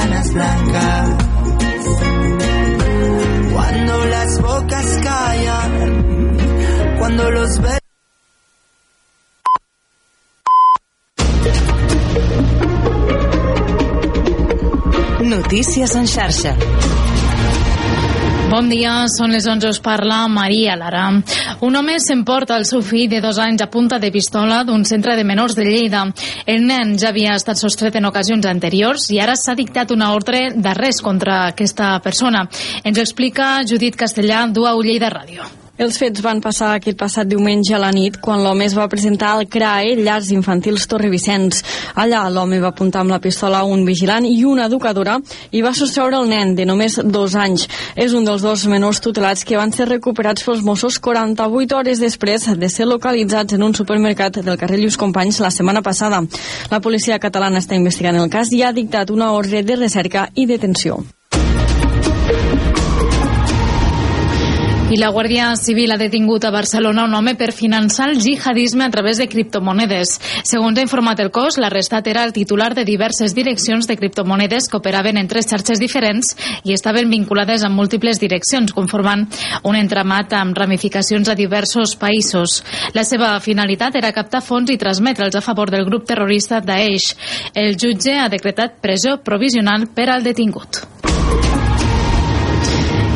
sábanas blancas. Cuando las bocas callan, cuando los ve Notícies en xarxa. Bon dia, són les 11, us parla Maria Lara. Un home s'emporta el seu fill de dos anys a punta de pistola d'un centre de menors de Lleida. El nen ja havia estat sostret en ocasions anteriors i ara s'ha dictat una ordre d'arrest contra aquesta persona. Ens explica Judit Castellà, d'UAU Lleida Ràdio. Els fets van passar aquest passat diumenge a la nit quan l'home es va presentar al CRAE Llars Infantils Torrevicenç. Allà l'home va apuntar amb la pistola un vigilant i una educadora i va sostreure el nen de només dos anys. És un dels dos menors tutelats que van ser recuperats pels Mossos 48 hores després de ser localitzats en un supermercat del carrer Lluís Companys la setmana passada. La policia catalana està investigant el cas i ha dictat una ordre de recerca i detenció. I la Guàrdia Civil ha detingut a Barcelona un home per finançar el jihadisme a través de criptomonedes. Segons ha informat el cos, l'arrestat era el titular de diverses direccions de criptomonedes que operaven en tres xarxes diferents i estaven vinculades a múltiples direccions, conformant un entramat amb ramificacions a diversos països. La seva finalitat era captar fons i transmetre'ls a favor del grup terrorista Daesh. El jutge ha decretat presó provisional per al detingut.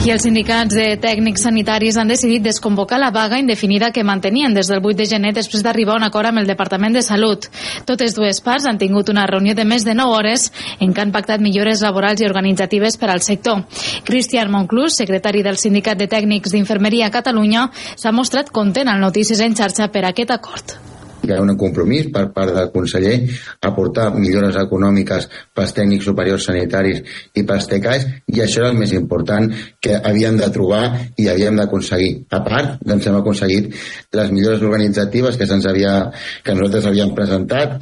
I els sindicats de tècnics sanitaris han decidit desconvocar la vaga indefinida que mantenien des del 8 de gener després d'arribar a un acord amb el Departament de Salut. Totes dues parts han tingut una reunió de més de 9 hores en què han pactat millores laborals i organitzatives per al sector. Cristian Monclús, secretari del Sindicat de Tècnics d'Infermeria a Catalunya, s'ha mostrat content al Notícies en xarxa per aquest acord hi ha un compromís per part del conseller a portar millores econòmiques pels tècnics superiors sanitaris i pels TECAs i això era el més important que havíem de trobar i havíem d'aconseguir. A part, doncs hem aconseguit les millores organitzatives que, se'ns havia, que nosaltres havíem presentat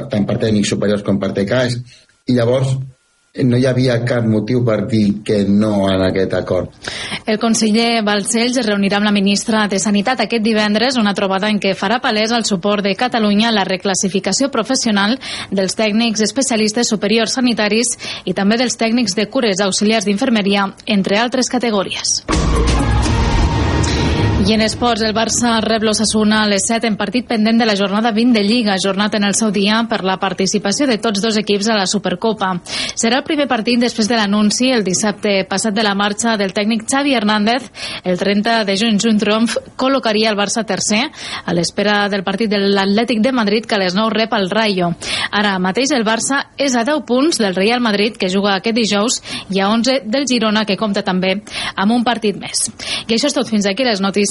tant per tècnics superiors com per TECAs i llavors no hi havia cap motiu per dir que no en aquest acord. El conseller Balcells es reunirà amb la ministra de Sanitat aquest divendres, una trobada en què farà palès el suport de Catalunya a la reclassificació professional dels tècnics especialistes superiors sanitaris i també dels tècnics de cures auxiliars d'infermeria, entre altres categories. I en esports, el Barça rep l'Ossassuna a les 7 en partit pendent de la jornada 20 de Lliga, jornat en el seu dia per la participació de tots dos equips a la Supercopa. Serà el primer partit després de l'anunci el dissabte passat de la marxa del tècnic Xavi Hernández. El 30 de juny, Junt Triomf col·locaria el Barça tercer a l'espera del partit de l'Atlètic de Madrid que a les 9 rep el Rayo. Ara mateix el Barça és a 10 punts del Real Madrid que juga aquest dijous i a 11 del Girona que compta també amb un partit més. I això és tot fins aquí les notícies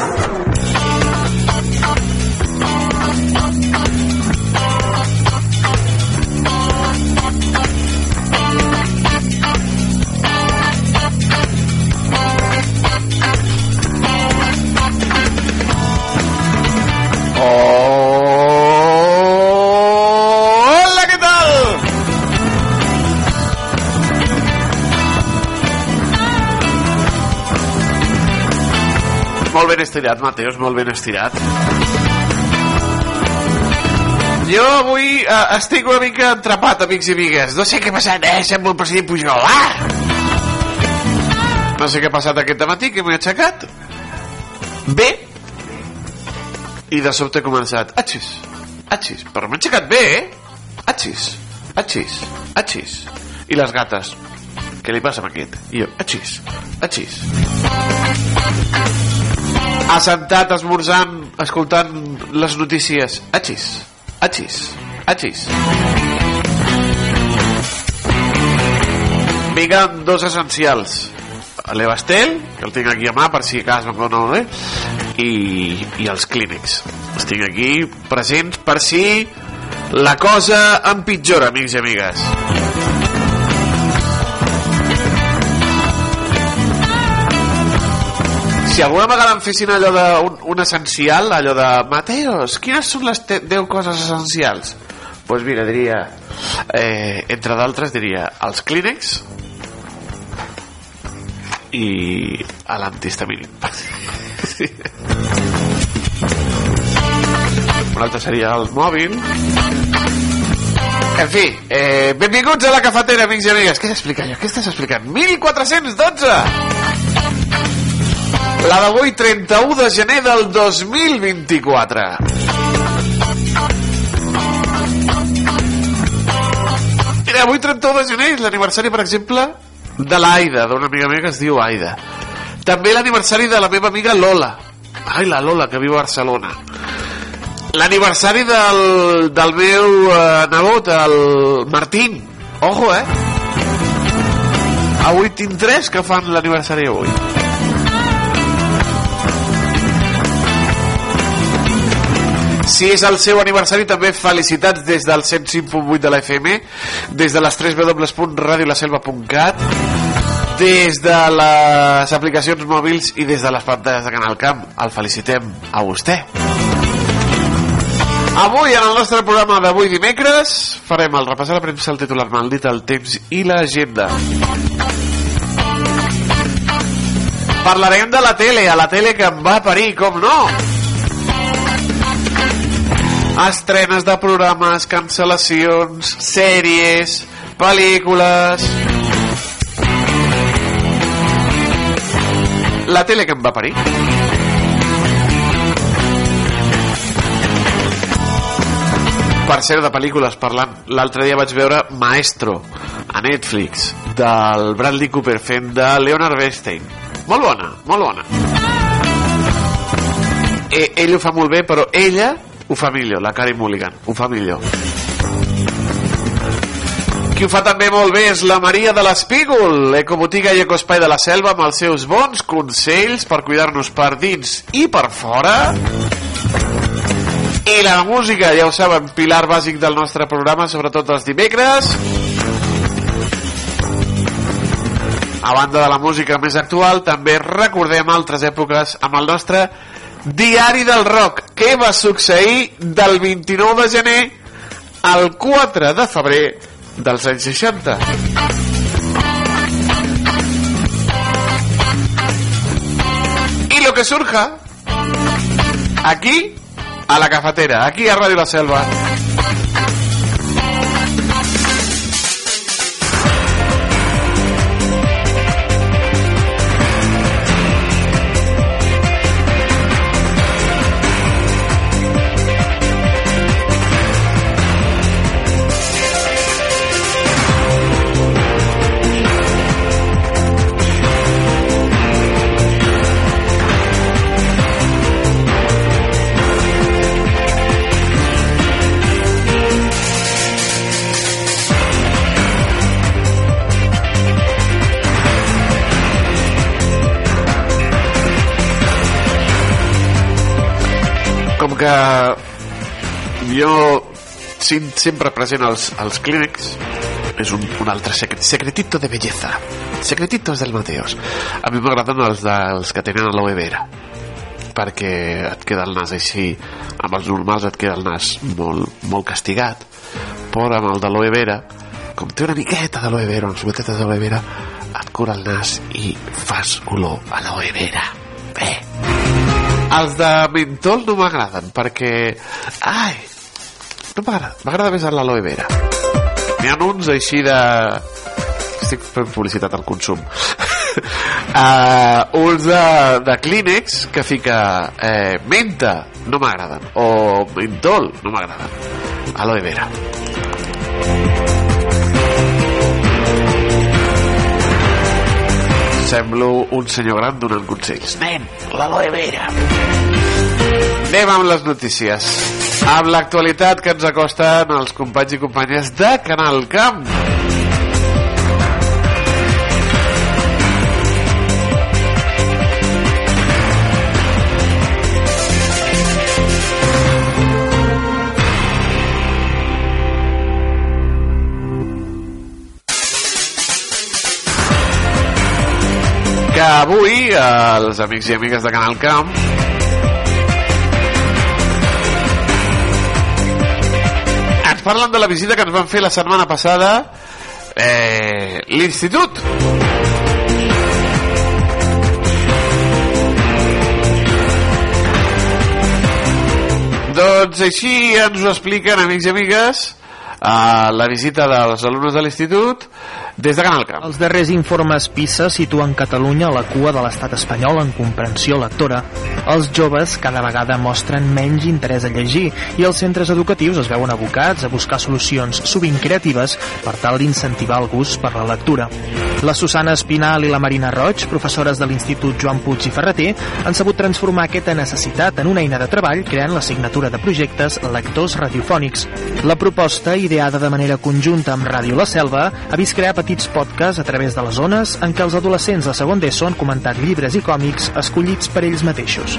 Estirat, Mateus, molt ben estirat. Jo avui eh, estic una mica atrapat, amics i amigues. No sé què ha passat, eh? Sembla el president Pujol. Ah! No sé què ha passat aquest matí, que m'he aixecat. Bé. I de sobte he començat. Atxis, atxis. Però m'he aixecat bé, eh? Atxis, atxis, atxis. I les gates. Què li passa amb aquest? I jo, atxis, atxis. Assentat, esmorzant, escoltant les notícies. Atxis, atxis, atxis. Vinga, dos essencials. L'Ebastel, que el tinc aquí a mà per si cas no no, eh? I, i els clínics. Els tinc aquí presents per si la cosa empitjora, amics i amigues. Si alguna vegada em fessin allò de un, un essencial, allò de Mateos, quines són les te- 10 coses essencials? Doncs pues mira, diria, eh, entre d'altres diria els clínex i l'antihistamínic. Sí. Un altre seria el mòbil. En fi, eh, benvinguts a la cafetera, amics i amigues. Què s'explica allò? Què estàs explicant? 1412! La d'avui, 31 de gener del 2024. Mira, avui 31 de gener és l'aniversari, per exemple, de l'Aida, d'una amiga meva que es diu Aida. També l'aniversari de la meva amiga Lola. Ai, la Lola, que viu a Barcelona. L'aniversari del, del meu eh, nebot, el Martín. Ojo, eh? Avui tinc tres que fan l'aniversari avui. Si és el seu aniversari, també felicitats des del 105.8 de la FM, des de les 3 www.radiolaselva.cat, des de les aplicacions mòbils i des de les pantalles de Canal Camp. El felicitem a vostè. Avui, en el nostre programa d'avui dimecres, farem el repàs a la premsa, el titular maldit, el temps i l'agenda. Parlarem de la tele, a la tele que em va parir, com no? Estrenes de programes, cancel·lacions, sèries, pel·lícules... La tele que em va parir. Per cert, de pel·lícules parlant, l'altre dia vaig veure Maestro a Netflix del Bradley Cooper fent de Leonard Bernstein. Molt bona, molt bona. E, ell ho fa molt bé, però ella ho fa millor, la Carey Mulligan, ho fa millor. Qui ho fa també molt bé és la Maria de l'Espígol, ecobotiga i ecospai de la selva amb els seus bons consells per cuidar-nos per dins i per fora. I la música, ja ho saben, pilar bàsic del nostre programa, sobretot els dimecres. A banda de la música més actual, també recordem altres èpoques amb el nostre Diari del Rock. Què va succeir del 29 de gener al 4 de febrer dels anys 60? Y lo que surja aquí a la cafetera, aquí a Radio La Selva. Que jo sempre present als, als clínics és un, un altre secret, secretito de belleza. Secretitos del Mateos. A mi m'agraden els dels que tenen aloe vera perquè et queda el nas així. Amb els normals et queda el nas molt, molt castigat però amb el d'aloe vera com té una miqueta d'aloe vera unes gotetes d'aloe vera et cura el nas i fas olor a aloe vera. Bé els de mentol no m'agraden perquè... Ai, no m'agrada. M'agrada més l'aloe vera. N'hi ha uns així de... Estic fent publicitat al consum. uh, uns de, de Kleenex que fica eh, menta, no m'agraden. O mentol, no m'agraden. Aloe vera. Semblo un senyor gran donant consells. Nen, l'aloe vera. Anem amb les notícies. Amb l'actualitat que ens acosten els companys i companyes de Canal Camp. Avui, els amics i amigues de Canal Camp, ens parlen de la visita que ens van fer la setmana passada eh, l'institut. Doncs així ens ho expliquen, amics i amigues, a la visita dels alumnes de l'institut des de Canal Camp. Els darrers informes PISA situen Catalunya a la cua de l'estat espanyol en comprensió lectora. Els joves cada vegada mostren menys interès a llegir i els centres educatius es veuen abocats a buscar solucions sovint creatives per tal d'incentivar el gust per la lectura. La Susana Espinal i la Marina Roig, professores de l'Institut Joan Puig i Ferreter, han sabut transformar aquesta necessitat en una eina de treball creant l'assignatura de projectes Lectors Radiofònics. La proposta, ideada de manera conjunta amb Ràdio La Selva, ha vist crear petits podcasts a través de les zones en què els adolescents de segon d'ESO han comentat llibres i còmics escollits per ells mateixos.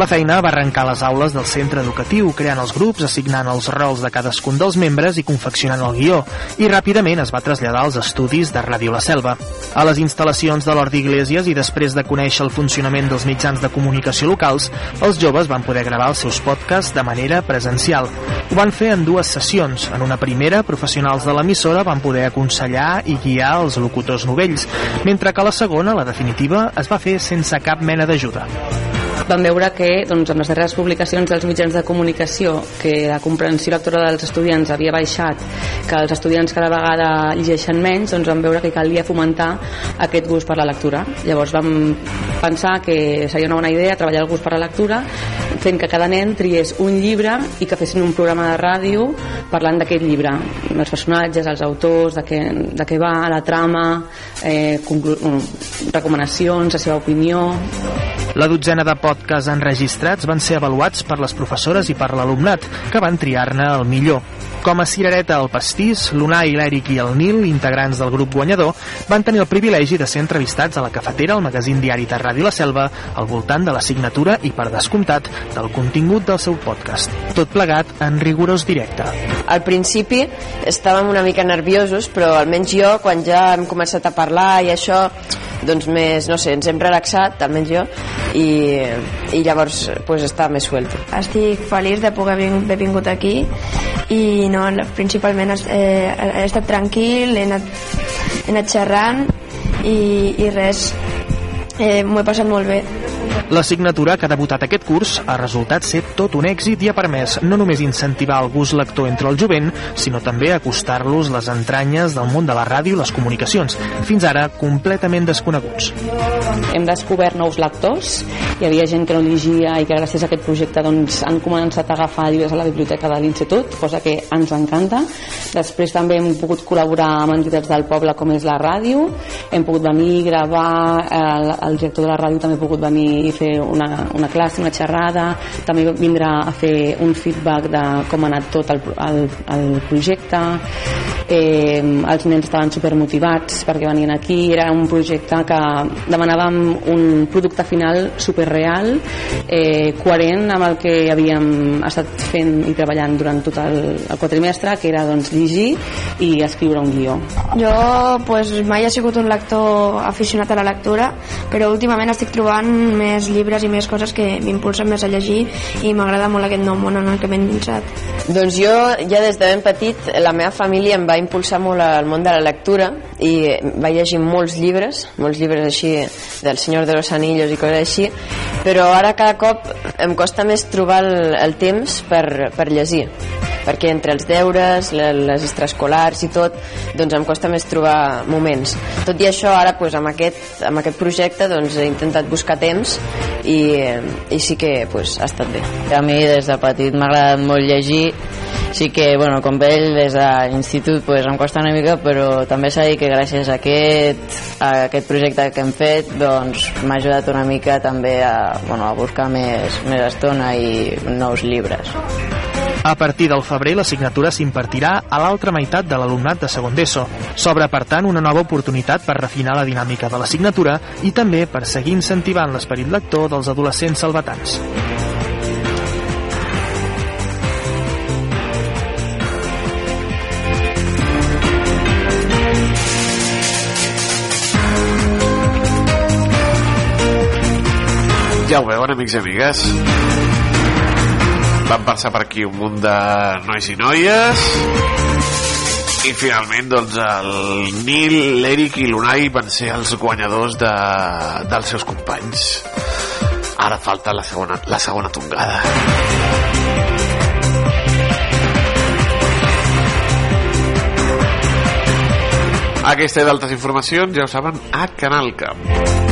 La feina va arrencar les aules del centre educatiu, creant els grups, assignant els rols de cadascun dels membres i confeccionant el guió, i ràpidament es va traslladar als estudis de Ràdio La Selva. A les instal·lacions de l'Hort d'Iglésies i després de conèixer el funcionament dels mitjans de comunicació locals, els joves van poder gravar els seus podcasts de manera presencial. Ho van fer en dues sessions. En una primera, professionals de l'emissora van poder aconsellar guiar els locutors novells, mentre que la segona, la definitiva, es va fer sense cap mena d'ajuda vam veure que doncs, amb les darreres publicacions dels mitjans de comunicació que la comprensió lectora dels estudiants havia baixat, que els estudiants cada vegada llegeixen menys, doncs vam veure que calia fomentar aquest gust per la lectura. Llavors vam pensar que seria una bona idea treballar el gust per la lectura fent que cada nen triés un llibre i que fessin un programa de ràdio parlant d'aquest llibre, els personatges, els autors, de què, de què va, la trama, eh, recomanacions, la seva opinió... La dotzena de podcasts enregistrats van ser avaluats per les professores i per l'alumnat, que van triar-ne el millor. Com a cirereta al pastís, l'Unai, l'Eric i el Nil, integrants del grup guanyador, van tenir el privilegi de ser entrevistats a la cafetera al magazín diari de Ràdio La Selva al voltant de la signatura i, per descomptat, del contingut del seu podcast. Tot plegat en rigorós directe. Al principi estàvem una mica nerviosos, però almenys jo, quan ja hem començat a parlar i això, doncs més, no sé, ens hem relaxat, almenys jo, i, i llavors pues, està més suelto. Estic feliç de poder haver vingut aquí i no, principalment eh, he estat tranquil, he anat, he anat xerrant i, i res, eh, m'ho he passat molt bé. L'assignatura que ha debutat aquest curs ha resultat ser tot un èxit i ha permès no només incentivar el gust lector entre el jovent, sinó també acostar-los les entranyes del món de la ràdio i les comunicacions, fins ara completament desconeguts. Hem descobert nous lectors, hi havia gent que no llegia i que gràcies a aquest projecte doncs, han començat a agafar llibres a la biblioteca de l'Institut, cosa que ens encanta. Després també hem pogut col·laborar amb entitats del poble com és la ràdio, hem pogut venir, gravar, el, el director de la ràdio també ha pogut venir i fer una, una classe, una xerrada, també vindrà a fer un feedback de com ha anat tot el, el, el projecte, eh, els nens estaven supermotivats perquè venien aquí, era un projecte que demanàvem un producte final superreal, eh, coherent amb el que havíem estat fent i treballant durant tot el, el quadrimestre, que era doncs, llegir i escriure un guió. Jo pues, mai he sigut un lector aficionat a la lectura, però últimament estic trobant més llibres i més coses que m'impulsen més a llegir i m'agrada molt aquest nou món en el que m'he endinsat. Doncs jo ja des de ben petit la meva família em va impulsar molt al món de la lectura i vaig llegir molts llibres, molts llibres així del Senyor de los Anillos i coses així, però ara cada cop em costa més trobar el, el temps per, per llegir perquè entre els deures, les extraescolars i tot, doncs em costa més trobar moments. Tot i això, ara pues, amb, aquest, amb aquest projecte doncs, he intentat buscar temps i, i sí que pues, ha estat bé. A mi des de petit m'ha agradat molt llegir sí que, bueno, com ell des de l'institut pues, em costa una mica, però també s'ha dit que gràcies a aquest, a aquest projecte que hem fet doncs m'ha ajudat una mica també a, bueno, a buscar més, més estona i nous llibres. A partir del febrer, l'assignatura s'impartirà a l'altra meitat de l'alumnat de segon d'ESO. S'obre, per tant, una nova oportunitat per refinar la dinàmica de l'assignatura i també per seguir incentivant l'esperit lector dels adolescents salvatans. Ja ho veuen, amics i amigues. Van passar per aquí un munt de nois i noies. I finalment doncs el Nil, l'Eric i l'Unai van ser els guanyadors de, dels seus companys. Ara falta la segona, la segona tongada. Aquesta i d'altres informacions ja ho saben a Canal Camp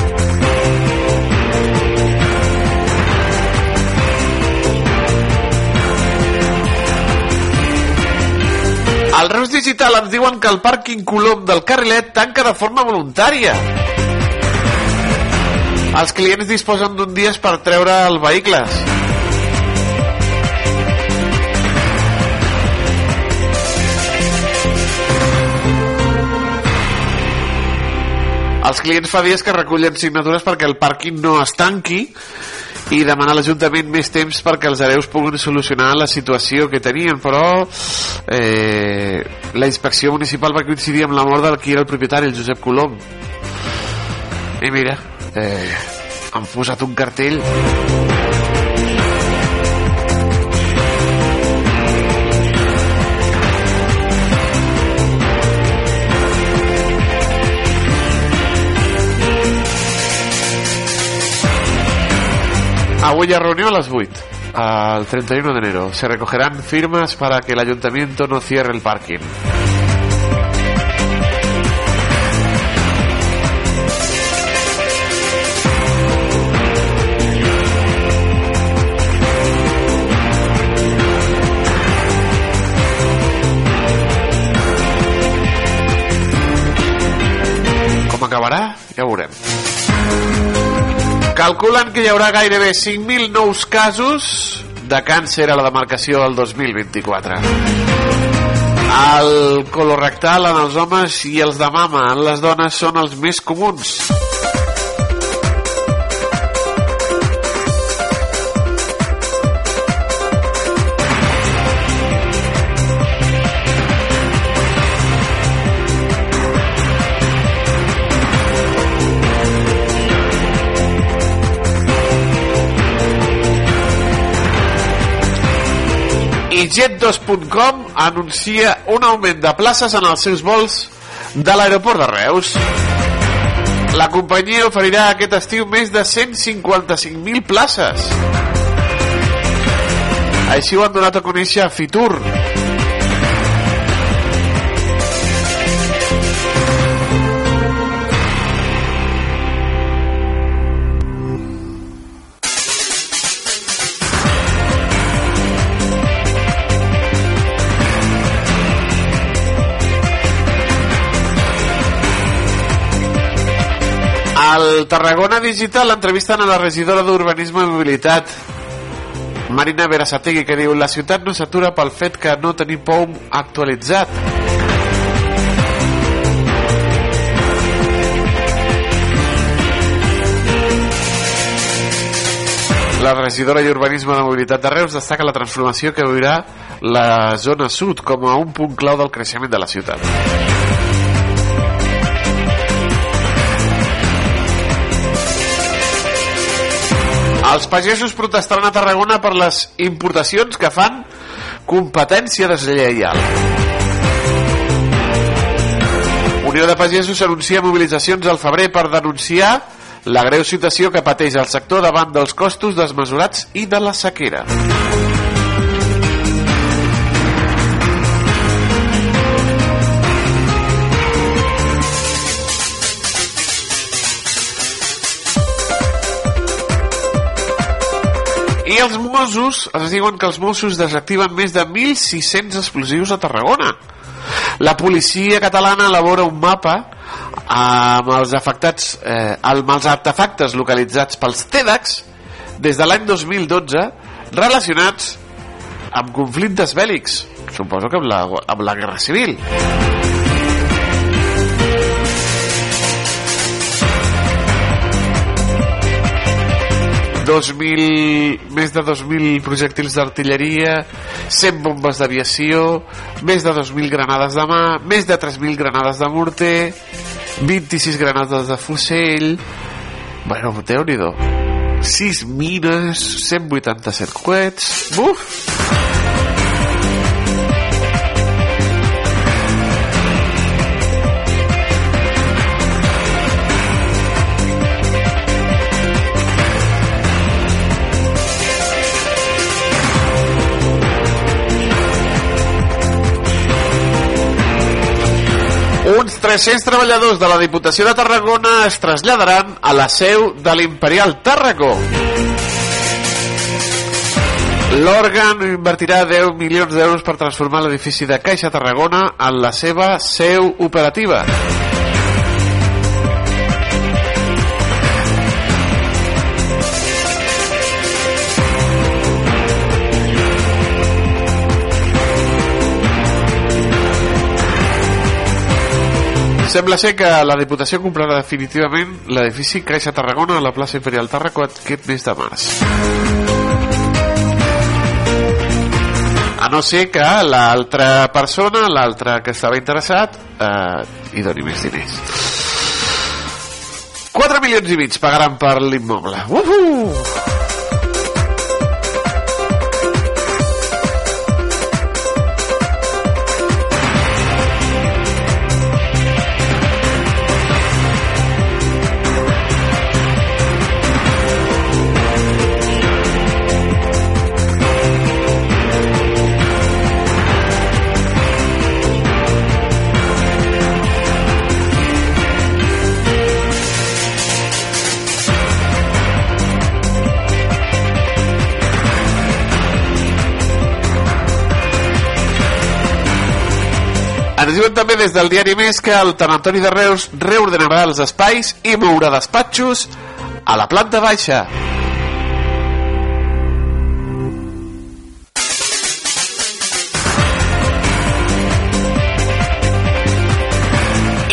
Al Reus Digital ens diuen que el pàrquing Colom del Carrilet tanca de forma voluntària. Els clients disposen d'un dies per treure els vehicles. Els clients fa dies que recullen signatures perquè el pàrquing no es tanqui i demanar a l'Ajuntament més temps perquè els hereus puguin solucionar la situació que tenien, però eh, la inspecció municipal va coincidir amb la mort del qui era el propietari, el Josep Colom. I mira, eh, han posat un cartell Avui hi ha reunió a las 8, al 31 de enero. Se recogerán firmas para que el ayuntamiento no cierre el parking. Calculen que hi haurà gairebé 5.000 nous casos de càncer a la demarcació del 2024. El colorectal en els homes i els de mama en les dones són els més comuns. Jet2.com anuncia un augment de places en els seus vols de l'aeroport de Reus. La companyia oferirà aquest estiu més de 155.000 places. Així ho han donat a conèixer a Fitur. Al Tarragona Digital entrevisten a la regidora d'Urbanisme i Mobilitat Marina Berasategui que diu la ciutat no s'atura pel fet que no tenim POUM actualitzat La regidora i Urbanisme de Mobilitat de Reus destaca la transformació que viurà la zona sud com a un punt clau del creixement de la ciutat. Els pagesos protestaran a Tarragona per les importacions que fan competència deslleial. Unió de Pagesos anuncia mobilitzacions al febrer per denunciar la greu situació que pateix el sector davant dels costos desmesurats i de la sequera. Els Mossos, es diuen que els Mossos desactiven més de 1.600 explosius a Tarragona. La policia catalana elabora un mapa amb els afectats eh, amb els artefactes localitzats pels TEDx des de l'any 2012 relacionats amb conflictes bèl·lics suposo que amb la, amb la guerra civil 2.000, més de 2.000 projectils d'artilleria, 100 bombes d'aviació, més de 2.000 granades de mà, més de 3.000 granades de morter, 26 granades de fusell... Bueno, déu nhi 6 mines, 187 coets... Buf! 300 treballadors de la Diputació de Tarragona es traslladaran a la seu de l'Imperial Tarragó. L'òrgan invertirà 10 milions d'euros per transformar l'edifici de Caixa Tarragona en la seva seu operativa. Sembla ser que la Diputació comprarà definitivament l'edifici Caixa Tarragona a la plaça Imperial Tarragó aquest mes de març. A no ser que l'altra persona, l'altre que estava interessat, eh, hi doni més diners. 4 milions i mig pagaran per l'immoble. Uhu! Ens diuen també des del diari Més que el tanatori de Reus reordenarà els espais i mourà despatxos a la planta baixa.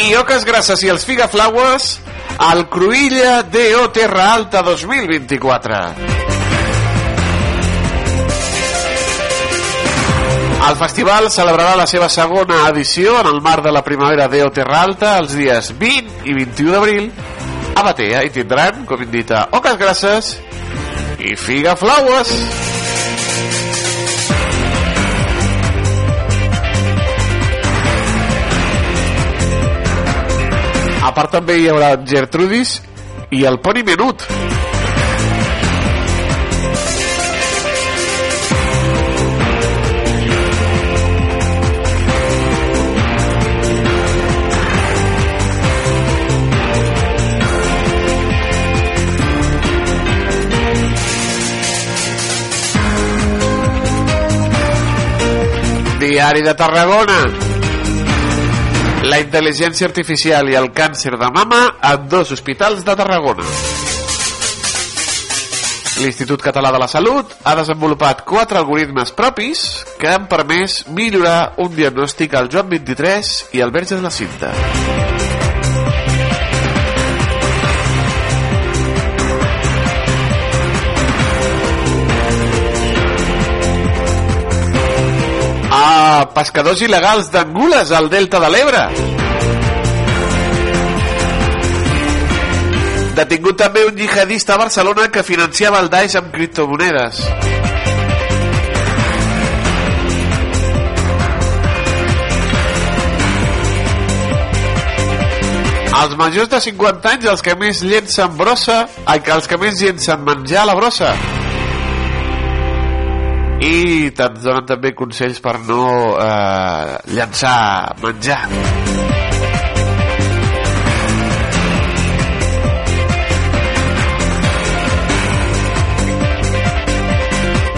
I oques grasses i els figaflaues al Cruïlla DO Terra Alta 2024. El festival celebrarà la seva segona edició en el marc de la primavera Deo Terra Alta els dies 20 i 21 d'abril a Batea i tindran, com indica, oques grasses i figaflaues. A part també hi haurà Gertrudis i el poni menut. Diari de Tarragona. La intel·ligència artificial i el càncer de mama en dos hospitals de Tarragona. L'Institut Català de la Salut ha desenvolupat quatre algoritmes propis que han permès millorar un diagnòstic al Joan 23 i al Verge de la Cinta. Pescadors il·legals d'angules al Delta de l'Ebre. Detingut també un jihadista a Barcelona que financiava el Daesh amb criptomonedes. Els majors de 50 anys, els que més llencen brossa, els que més llencen menjar a la brossa i te'ns donen també consells per no eh, llançar menjar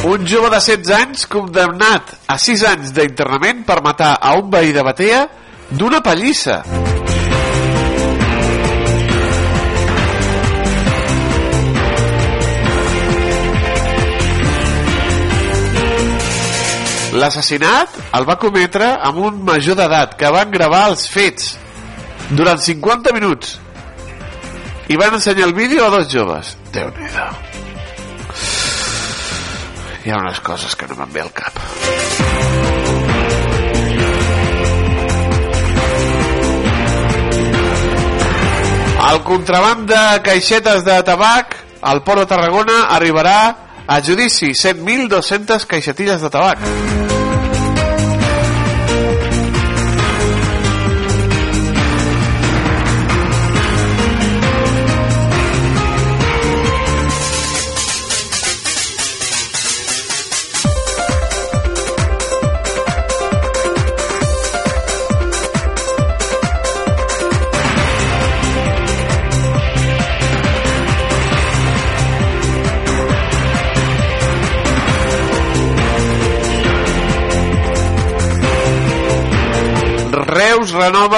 Un jove de 16 anys condemnat a 6 anys d'internament per matar a un veí de Batea d'una pallissa. L'assassinat el va cometre amb un major d'edat que van gravar els fets durant 50 minuts i van ensenyar el vídeo a dos joves. déu nhi Hi ha unes coses que no me'n ve al cap. El contraband de caixetes de tabac al Port de Tarragona arribarà a judici 100.200 caixetilles de tabac.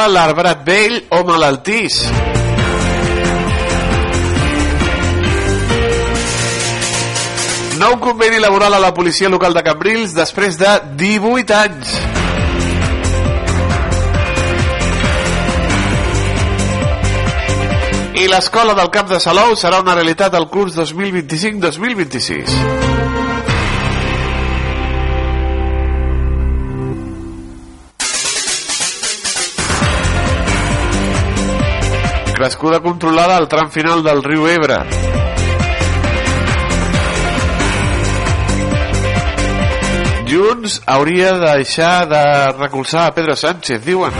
Renova l'arbrat vell o malaltís. Nou conveni laboral a la policia local de Cambrils després de 18 anys. I l'escola del Camp de Salou serà una realitat al curs 2025-2026. Crescuda controlada al tram final del riu Ebre. Junts hauria de deixar de recolzar a Pedro Sánchez, diuen,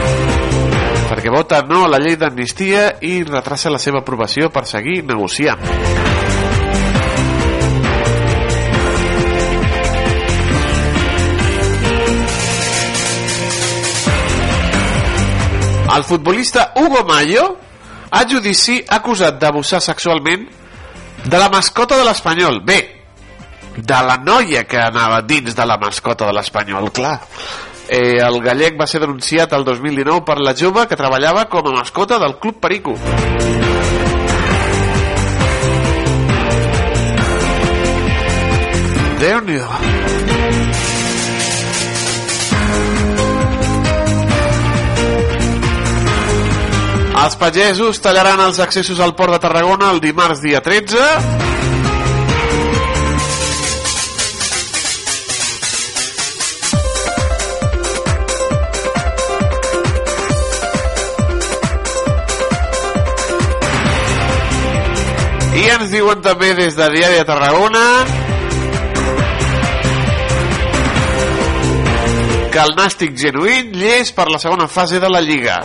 perquè vota no a la llei d'amnistia i retrassa la seva aprovació per seguir negociant. El futbolista Hugo Mayo a judici acusat d'abusar sexualment de la mascota de l'Espanyol. Bé, de la noia que anava dins de la mascota de l'Espanyol, clar. Eh, el gallec va ser denunciat el 2019 per la jove que treballava com a mascota del Club Perico. Déu-n'hi-do. Els pagesos tallaran els accessos al port de Tarragona el dimarts dia 13. I ens diuen també des de Diari de Tarragona que el nàstic genuïn llest per la segona fase de la Lliga.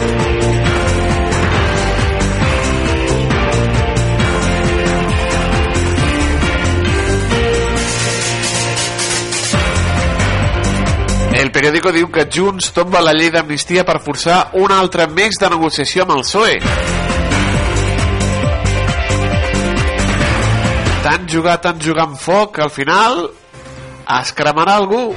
Periòdico diu que Junts tomba la llei d'amnistia per forçar un altre mes de negociació amb el PSOE. Tant jugar, tant jugar amb foc, al final es cremarà algú.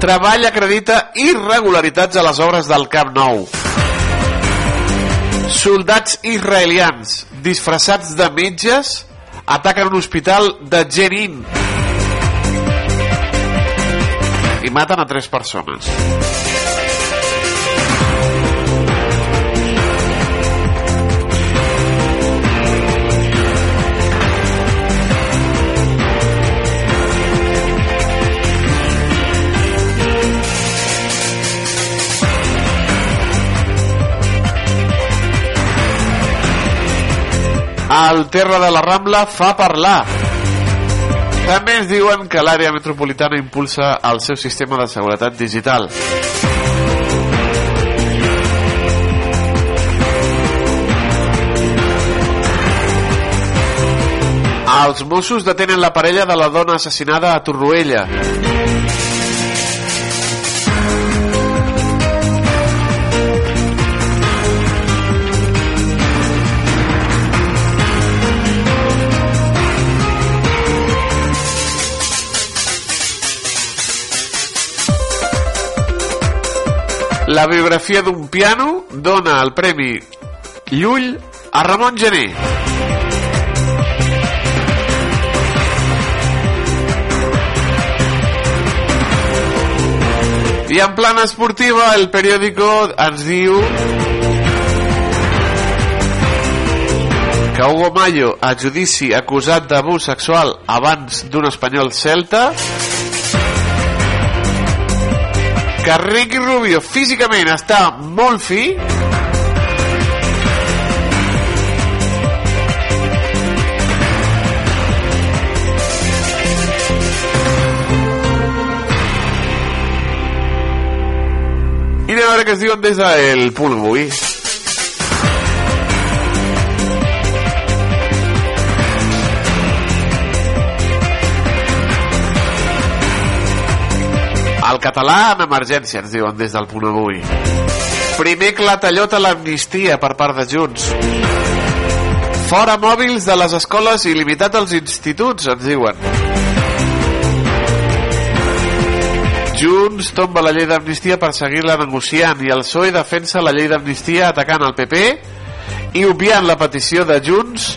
Treball acredita irregularitats a les obres del Camp Nou. Soldats israelians disfressats de metges ataquen un hospital de Jenin i maten a tres persones. El terra de la Rambla fa parlar. També ens diuen que l'àrea metropolitana impulsa el seu sistema de seguretat digital. Els Mossos detenen la parella de la dona assassinada a Torroella. La biografia d'un piano dona el premi Llull a Ramon Gené. I en plana esportiva, el periòdico ens diu que Hugo Mayo a judici acusat d'abús sexual abans d'un espanyol celta que Rubio físicament està molt fi i anem a veure què es diuen des del. Català en emergència, ens diuen des del punt avui. Primer clatallot a l'amnistia per part de Junts. Fora mòbils de les escoles i limitat als instituts, ens diuen. Junts tomba la llei d'amnistia per seguir-la negociant i el PSOE defensa la llei d'amnistia atacant el PP i obviant la petició de Junts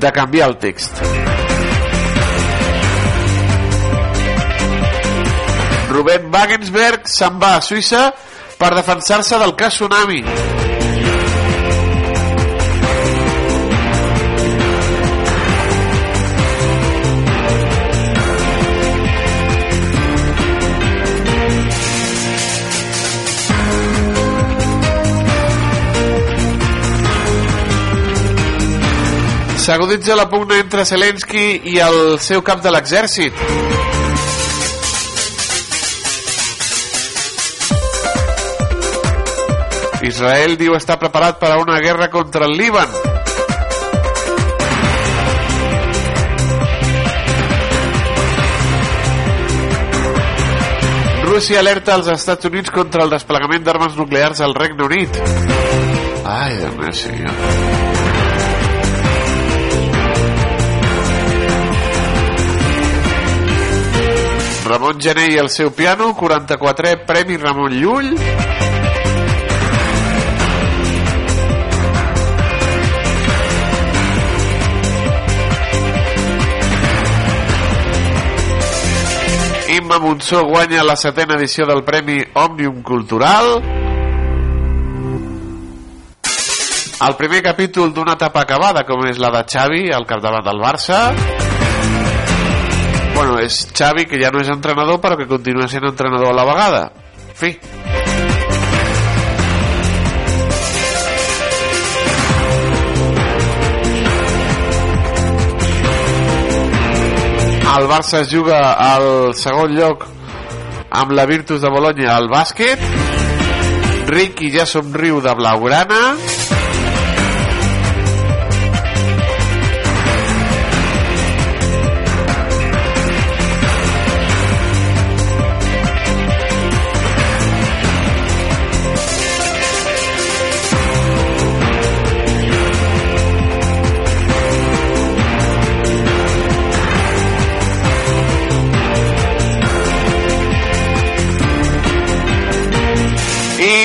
de canviar el text. Rubén Wagensberg se'n va a Suïssa per defensar-se del cas Tsunami. S'aguditza la pugna entre Zelensky i el seu cap de l'exèrcit. Israel diu estar preparat per a una guerra contra el Líban. Rússia alerta als Estats Units contra el desplegament d'armes nuclears al Regne Unit. Ai, Déu meu senyor. Ramon Gené i el seu piano, 44è Premi Ramon Llull. Imma Monsó guanya la setena edició del Premi Òmnium Cultural. El primer capítol d'una etapa acabada, com és la de Xavi, al capdavant del Barça. Bueno, és Xavi, que ja no és entrenador, però que continua sent entrenador a la vegada. En fi. El Barça es juga al segon lloc amb la Virtus de Bologna al bàsquet. Ricky ja somriu de blaugrana.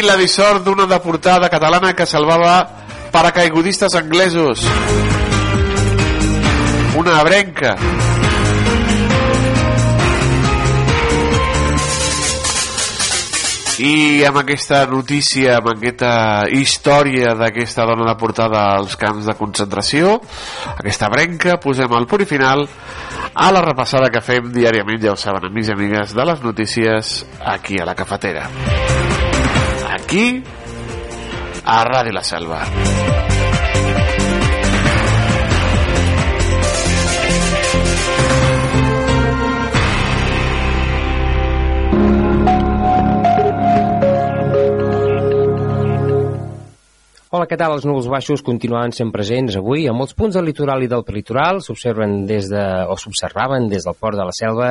La dissort d'una deportada catalana que salvava paracaigudistes anglesos. Una abrenca. I amb aquesta notícia amb aquesta història d'aquesta dona deportada als camps de concentració aquesta brenca posem el punt final a la repassada que fem diàriament ja ho saben amics i amigues de les notícies aquí a la cafetera aquí a Ràdio La Selva. Hola, què tal? Els núvols baixos continuen sent presents avui a molts punts del litoral i del prelitoral. S'observen des de, o s'observaven des del port de la Selva,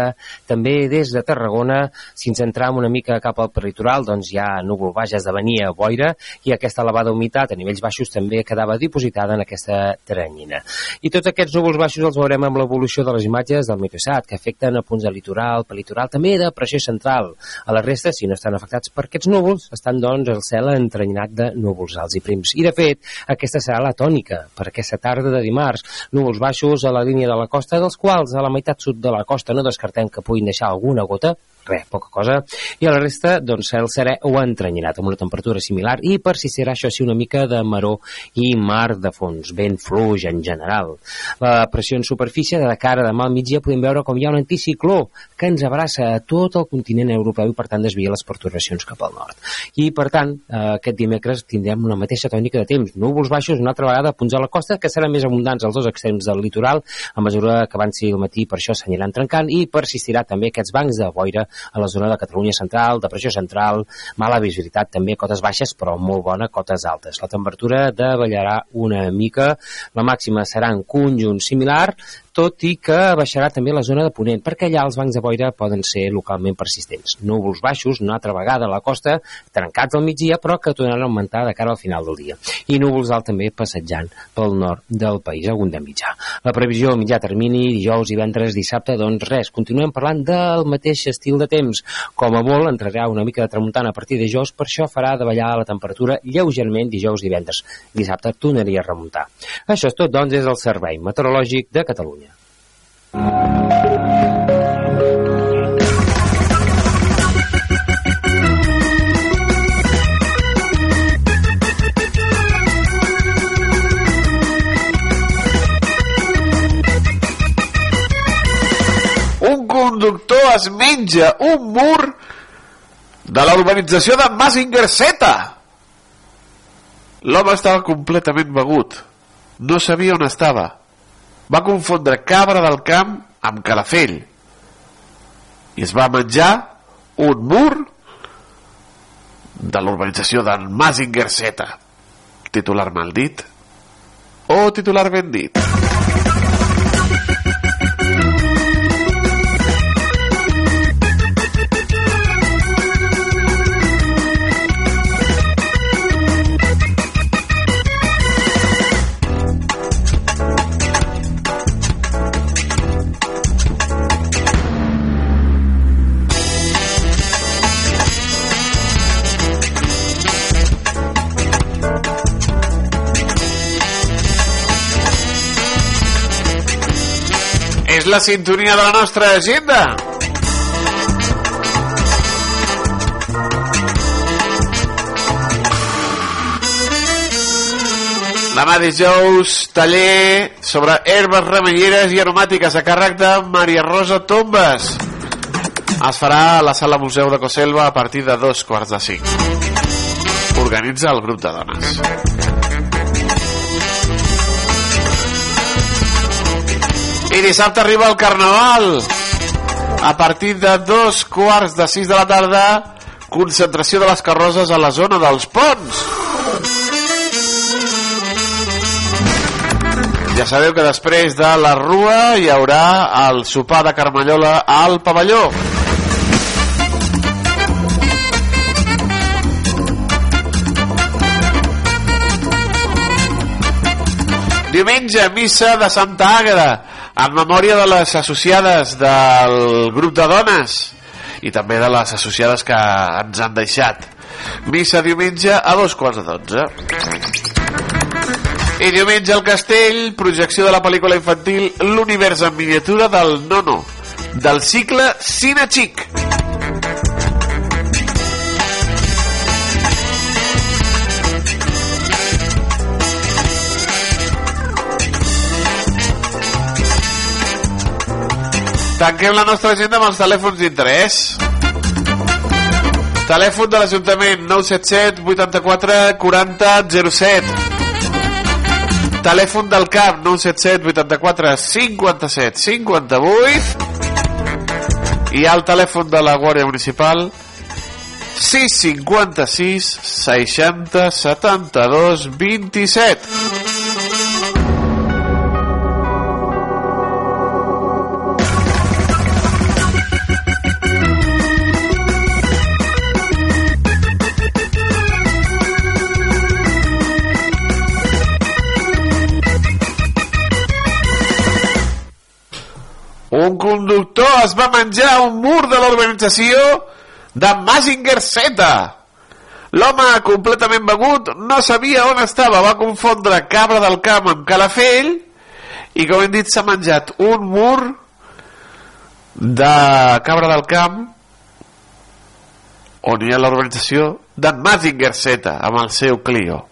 també des de Tarragona. Si ens entram una mica cap al prelitoral, doncs ja núvol baix esdevenia boira i aquesta elevada humitat a nivells baixos també quedava dipositada en aquesta teranyina. I tots aquests núvols baixos els veurem amb l'evolució de les imatges del Meteosat, que afecten a punts de litoral, prelitoral, també de pressió central. A la resta, si no estan afectats per aquests núvols, estan doncs el cel entrenyinat de núvols alts i prims i de fet aquesta serà la tònica per aquesta tarda de dimarts. Núvols baixos a la línia de la costa, dels quals a la meitat sud de la costa no descartem que puguin deixar alguna gota, res, poca cosa, i a la resta, doncs, cel serè o entrenyinat, amb una temperatura similar, i persistirà això sí una mica de maró i mar de fons, vent fluix en general. La pressió en superfície de cara demà al migdia podem veure com hi ha un anticicló que ens abraça a tot el continent europeu i per tant desvia les perturbacions cap al nord. I per tant, eh, aquest dimecres tindrem una mateixa tònica de temps, núvols baixos una altra vegada punts a la costa que seran més abundants als dos extrems del litoral a mesura que avanci el matí per això s'aniran trencant i persistirà també aquests bancs de boira a la zona de Catalunya Central, Depressió Central, mala visibilitat també, cotes baixes, però molt bona, cotes altes. La temperatura davallarà una mica, la màxima serà en conjunt similar, tot i que baixarà també la zona de Ponent, perquè allà els bancs de boira poden ser localment persistents. Núvols baixos, una altra vegada a la costa, trencats al migdia, però que tornaran a augmentar de cara al final del dia. I núvols alt també passejant pel nord del país, algun de mitjà. La previsió a mitjà termini, dijous, divendres, dissabte, doncs res, continuem parlant del mateix estil de temps. Com a molt, entrarà una mica de tramuntana a partir de dijous, per això farà davallar la temperatura lleugerament dijous, divendres. Dissabte tornaria a remuntar. Això és tot, doncs, és el Servei Meteorològic de Catalunya. Un conductor es menja un mur de la urbanització de Mazingerceta. L'home estava completament begut. No sabia on estava. Va confondre cabra del camp amb calafell. I es va menjar un mur de l'urbanització de Mazingerceta. Titular mal dit o titular ben dit. La sintonia de la nostra agenda. Demà dijous, taller sobre herbes remeieres i aromàtiques a càrrec de Maria Rosa Tombes. Es farà a la sala Museu de Coselva a partir de dos quarts de cinc. Organitza el grup de dones. I dissabte arriba el Carnaval. A partir de dos quarts de sis de la tarda, concentració de les carrosses a la zona dels ponts. Ja sabeu que després de la rua hi haurà el sopar de Carmallola al pavelló. Diumenge, missa de Santa Àgueda, en memòria de les associades del grup de dones i també de les associades que ens han deixat. Missa diumenge a dos quarts de dotze. I diumenge al castell, projecció de la pel·lícula infantil L'univers en miniatura del Nono, del cicle Cine Chic. Tanquem la nostra agenda amb els telèfons d'interès. Telèfon de l'Ajuntament 977 84 40 07. Telèfon del CAP 977 84 57 58. I el telèfon de la Guàrdia Municipal 656 60 72 27. Un conductor es va menjar un mur de l'urbanització de Mazinger Z. L'home, completament begut, no sabia on estava. Va confondre cabra del camp amb calafell i, com hem dit, s'ha menjat un mur de cabra del camp on hi ha l'urbanització de Mazinger Z amb el seu Clio.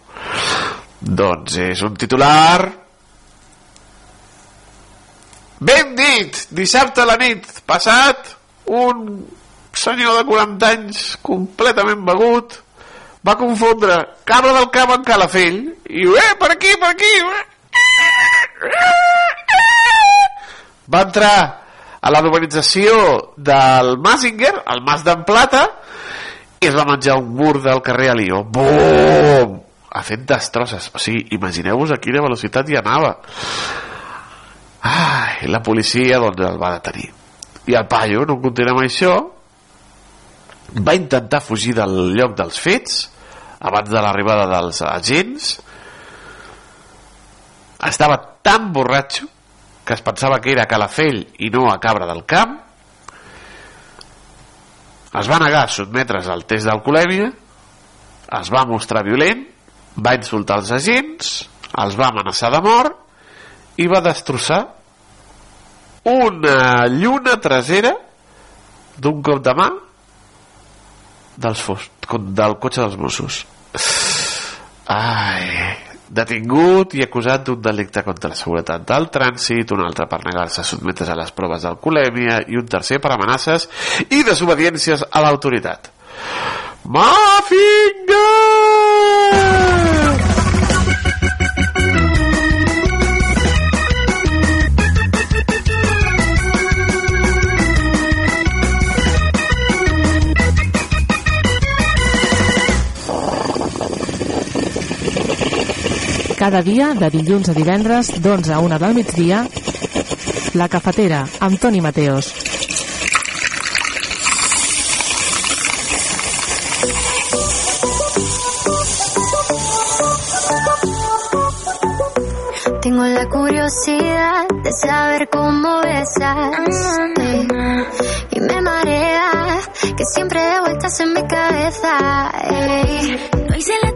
Doncs és un titular Ben dit, dissabte a la nit passat, un senyor de 40 anys completament begut va confondre Cabra del cap amb Calafell i eh, per aquí, per aquí eh. va entrar a la urbanització del Masinger, al Mas d'en Plata i es va menjar un mur del carrer Alió. Bum! ha fet destrosses o sigui, imagineu-vos a quina velocitat hi anava. Ai, la policia doncs el va detenir. I el paio, no content amb això, va intentar fugir del lloc dels fets abans de l'arribada dels agents. Estava tan borratxo que es pensava que era Calafell i no a Cabra del Camp. Es va negar a sotmetre's al test d'alcoholèmia, es va mostrar violent, va insultar els agents, els va amenaçar de mort i va destrossar una lluna trasera d'un cop de mà dels fos, del cotxe dels Mossos. Ai, detingut i acusat d'un delicte contra la seguretat del trànsit, un altre per negar-se a sotmetre's a les proves d'alcoholèmia i un tercer per amenaces i desobediències a l'autoritat. Mafinga! Cada dia, de dilluns a divendres, d'11 a 1 del migdia, La Cafetera, amb Toni Mateos. Tengo la curiosidad de saber cómo besas y me marea que siempre de vueltas en mi cabeza. Ey. No hice la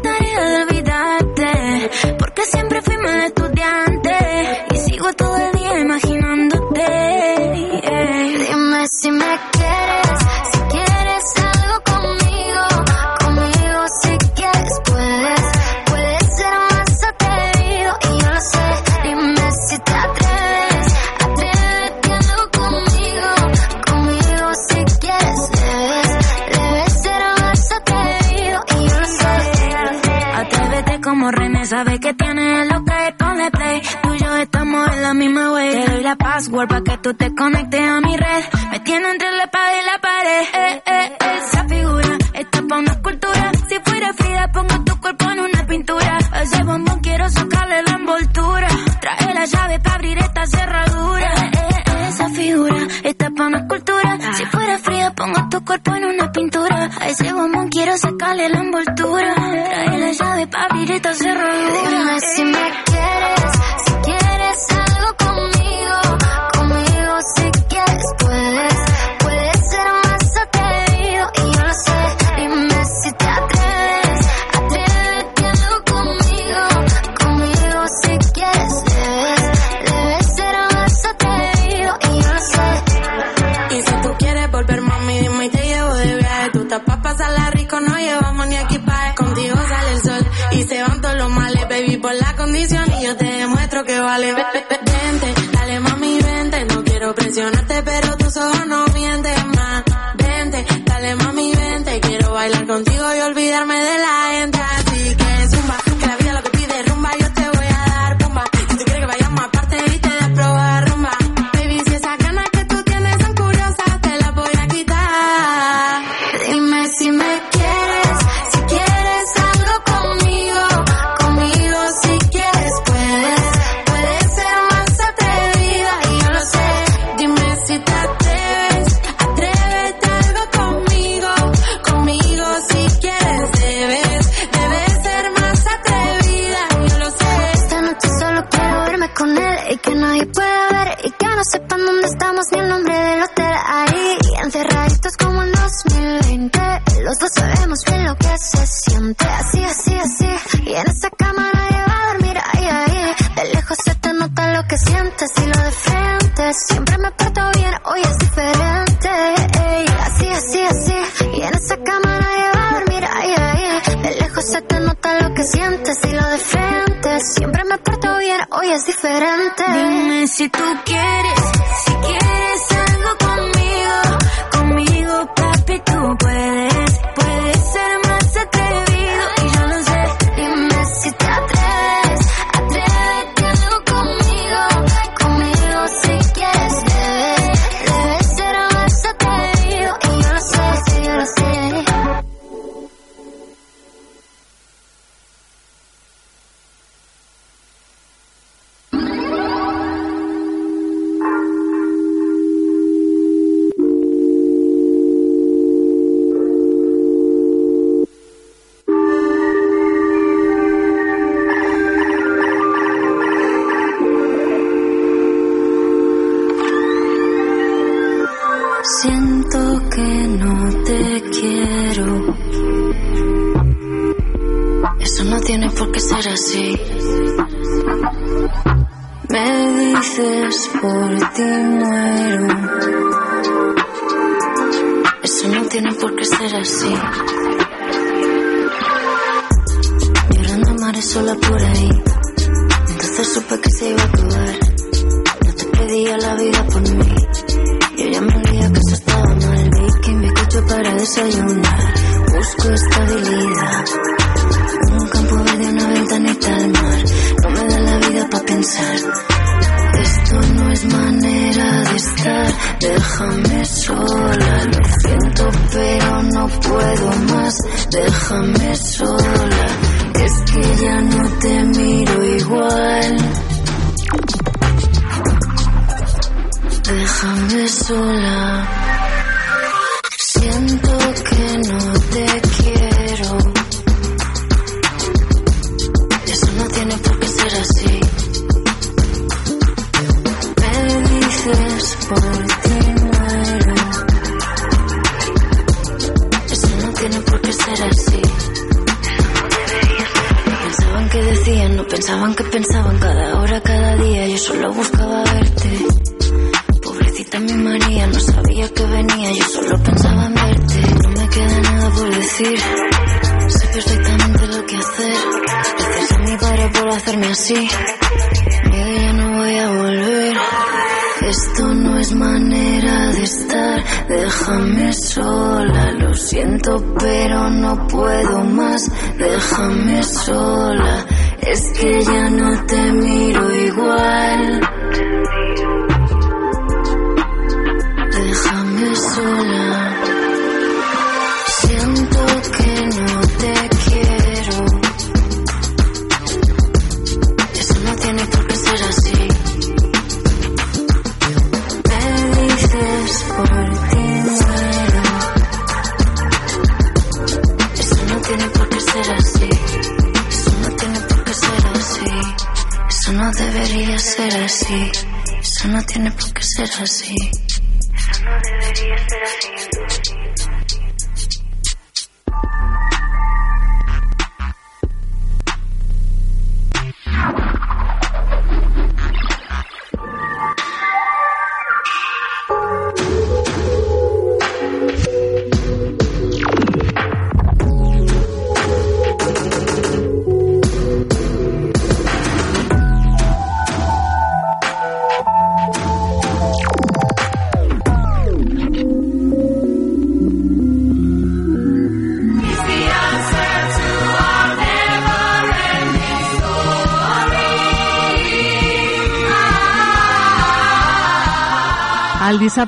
pa' que tú te conectes.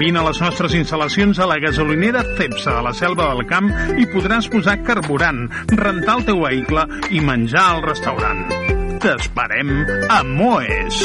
Vine a les nostres instal·lacions a la gasolinera Cepsa de la Selva del Camp i podràs posar carburant, rentar el teu vehicle i menjar al restaurant. T'esperem a Moes.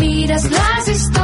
miras las historias.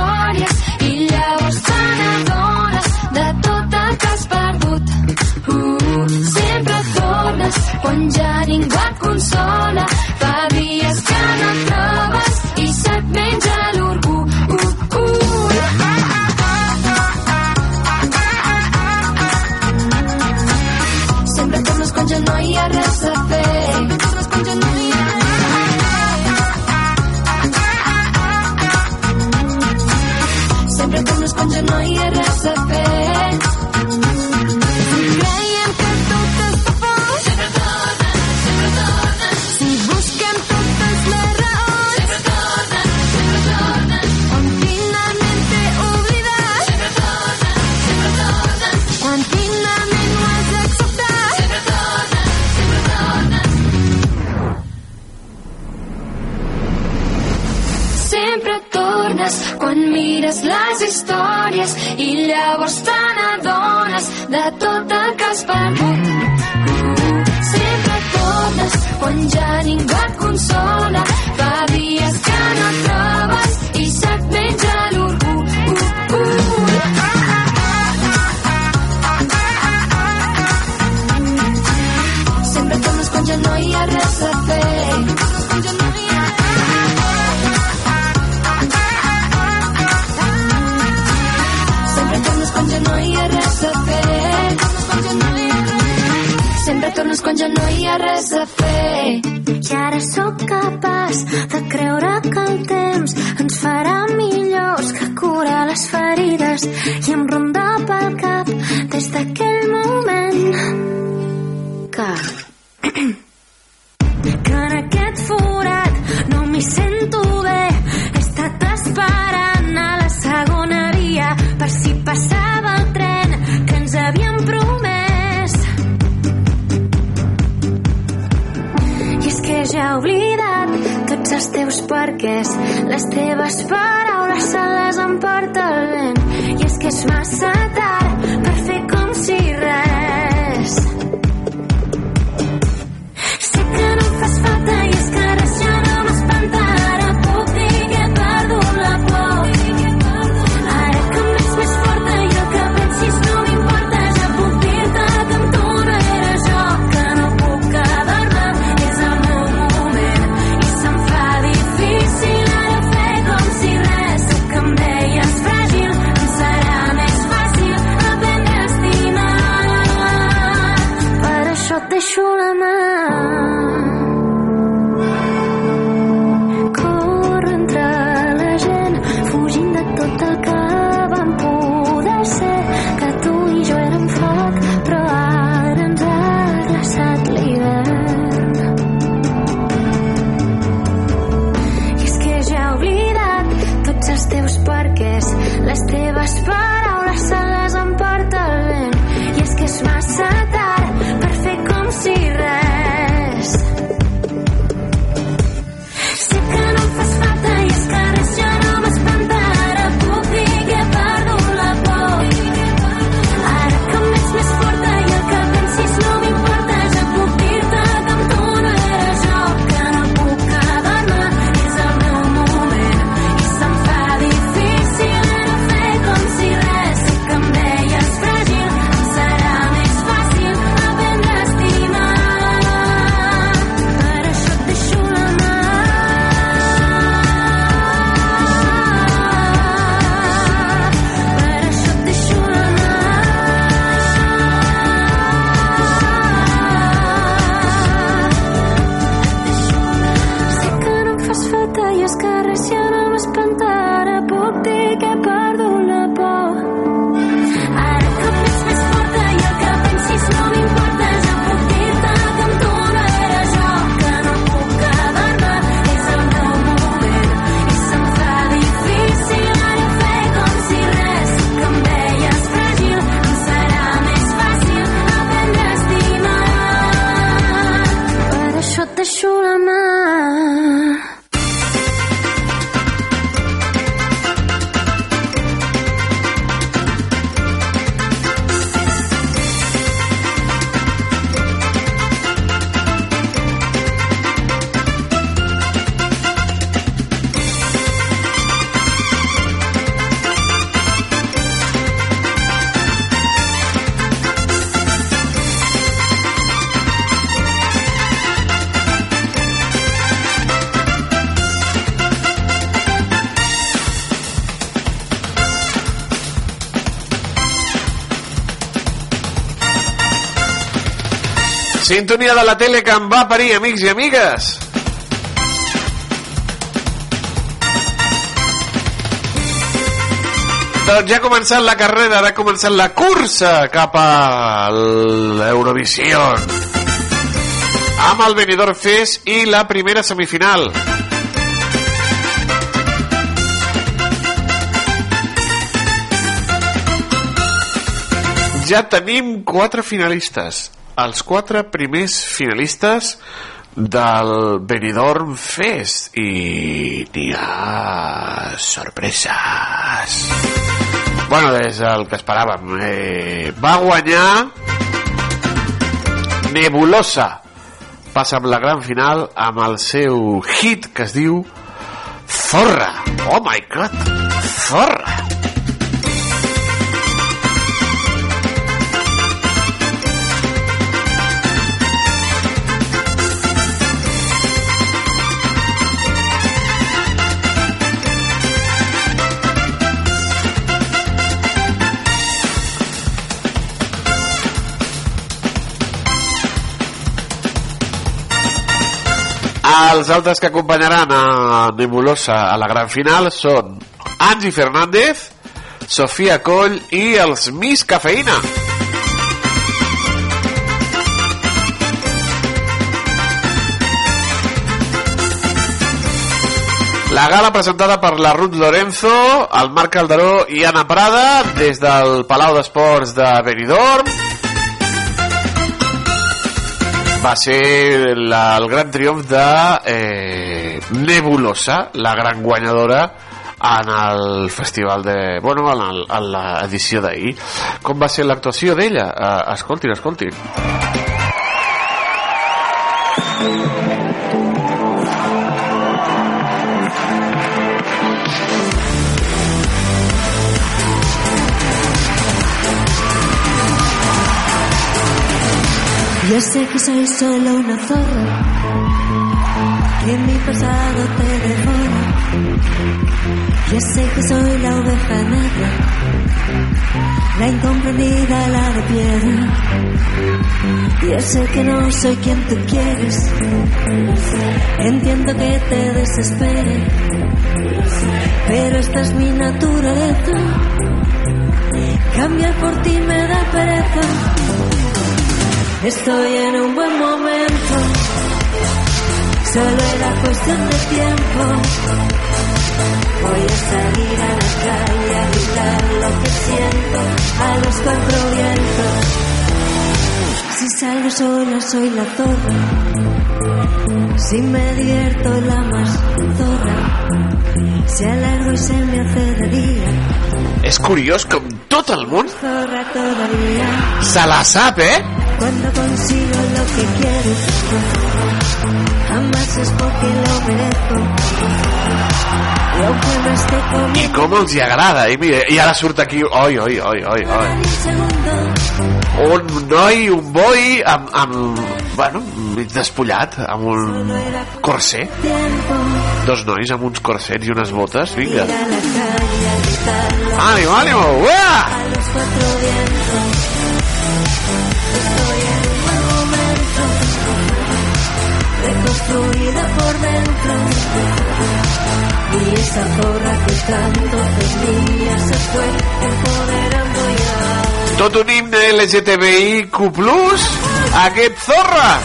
Sintonia de la tele que em va parir, amics i amigues. Doncs ja ha començat la carrera, ara ha començat la cursa cap a l'Eurovisió. Amb el Benidorm Fest i la primera semifinal. Ja tenim quatre finalistes. Els quatre primers finalistes del Benidorm Fest. I n'hi ha sorpreses. Bueno, és el que esperàvem. Eh, va guanyar Nebulosa. Passa amb la gran final amb el seu hit que es diu Zorra. Oh my god Zorra Els altres que acompanyaran a Nebulosa a la gran final són Angie Fernández, Sofia Coll i els Miss Cafeïna. La gala presentada per la Ruth Lorenzo, el Marc Calderó i Anna Prada des del Palau d'Esports de Benidorm va ser la, el gran triomf de eh, Nebulosa, la gran guanyadora en el festival de... Bueno, en, l'edició d'ahir. Com va ser l'actuació d'ella? Uh, escoltin, escoltin. Yo sé que soy solo una zorra, que mi pasado te devora. Yo sé que soy la oveja negra, la incomprendida, la de piedra. Yo sé que no soy quien tú quieres, entiendo que te desespere. pero esta es mi naturaleza. Cambiar por ti me da pereza. Estoy en un buen momento, solo era cuestión de tiempo. Voy a salir a la calle a gritar lo que siento a los cuatro vientos. Si salgo sola soy la zorra, si me divierto la más zorra, si alargo y se me hace de día, És curiós com tot el món zorra todavía. se la sap, eh? Cuando consigo lo que quiero, jamás es porque lo merezco. Y I com els hi agrada. I, mira, i ara surt aquí... Oi, oi, oi, oi, oi. un noi, un boi, amb, amb bueno, despullat, amb un corset. Dos nois amb uns corsets i unes botes, vinga. Ànimo, ànimo, uah! Reconstruida por dentro. Y esa zorra que tanto temía se fue empoderando ya. Tot un himne LGTBIQ+, aquest zorra!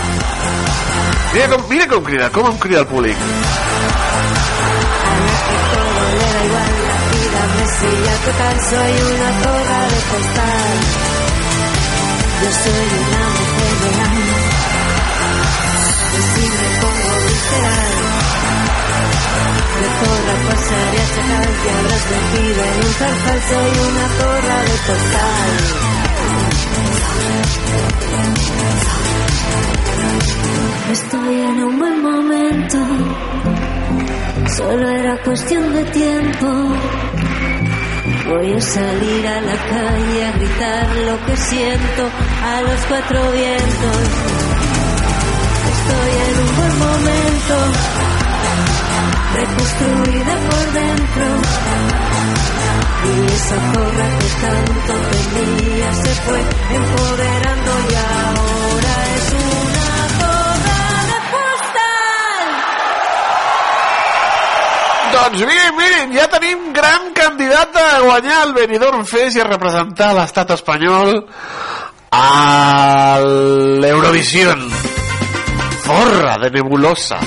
Mira com, mira com crida, com em crida el públic. Total, soy una zorra de costal. Yo soy una visceral, de zorra pasaré a chacal, que habrás metido en un zarzal, soy una zorra de costal. Estoy en un buen momento. Solo era cuestión de tiempo. Voy a salir a la calle a gritar lo que siento a los cuatro vientos. Estoy en un buen momento, reconstruida por dentro. Y esa zorra que tanto tenía se fue empoderando y ahora es una postal. Doncs miren, miren, ja tenim gran candidat a guanyar el Benidorm Fest i a representar l'estat espanyol a l'Eurovision. Forra de nebulosa.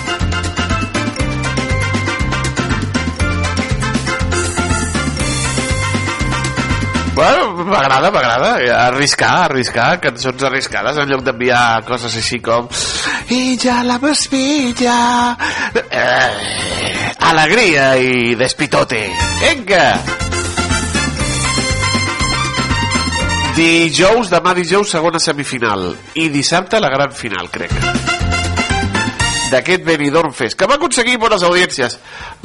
Bueno, m'agrada, m'agrada. Arriscar, arriscar, cançons arriscades en lloc d'enviar coses així com i ja la vespilla eh, alegria i despitote. Vinga! Dijous, demà dijous, segona semifinal. I dissabte la gran final, crec. D'aquest Benidorm Fest, que va aconseguir bones audiències.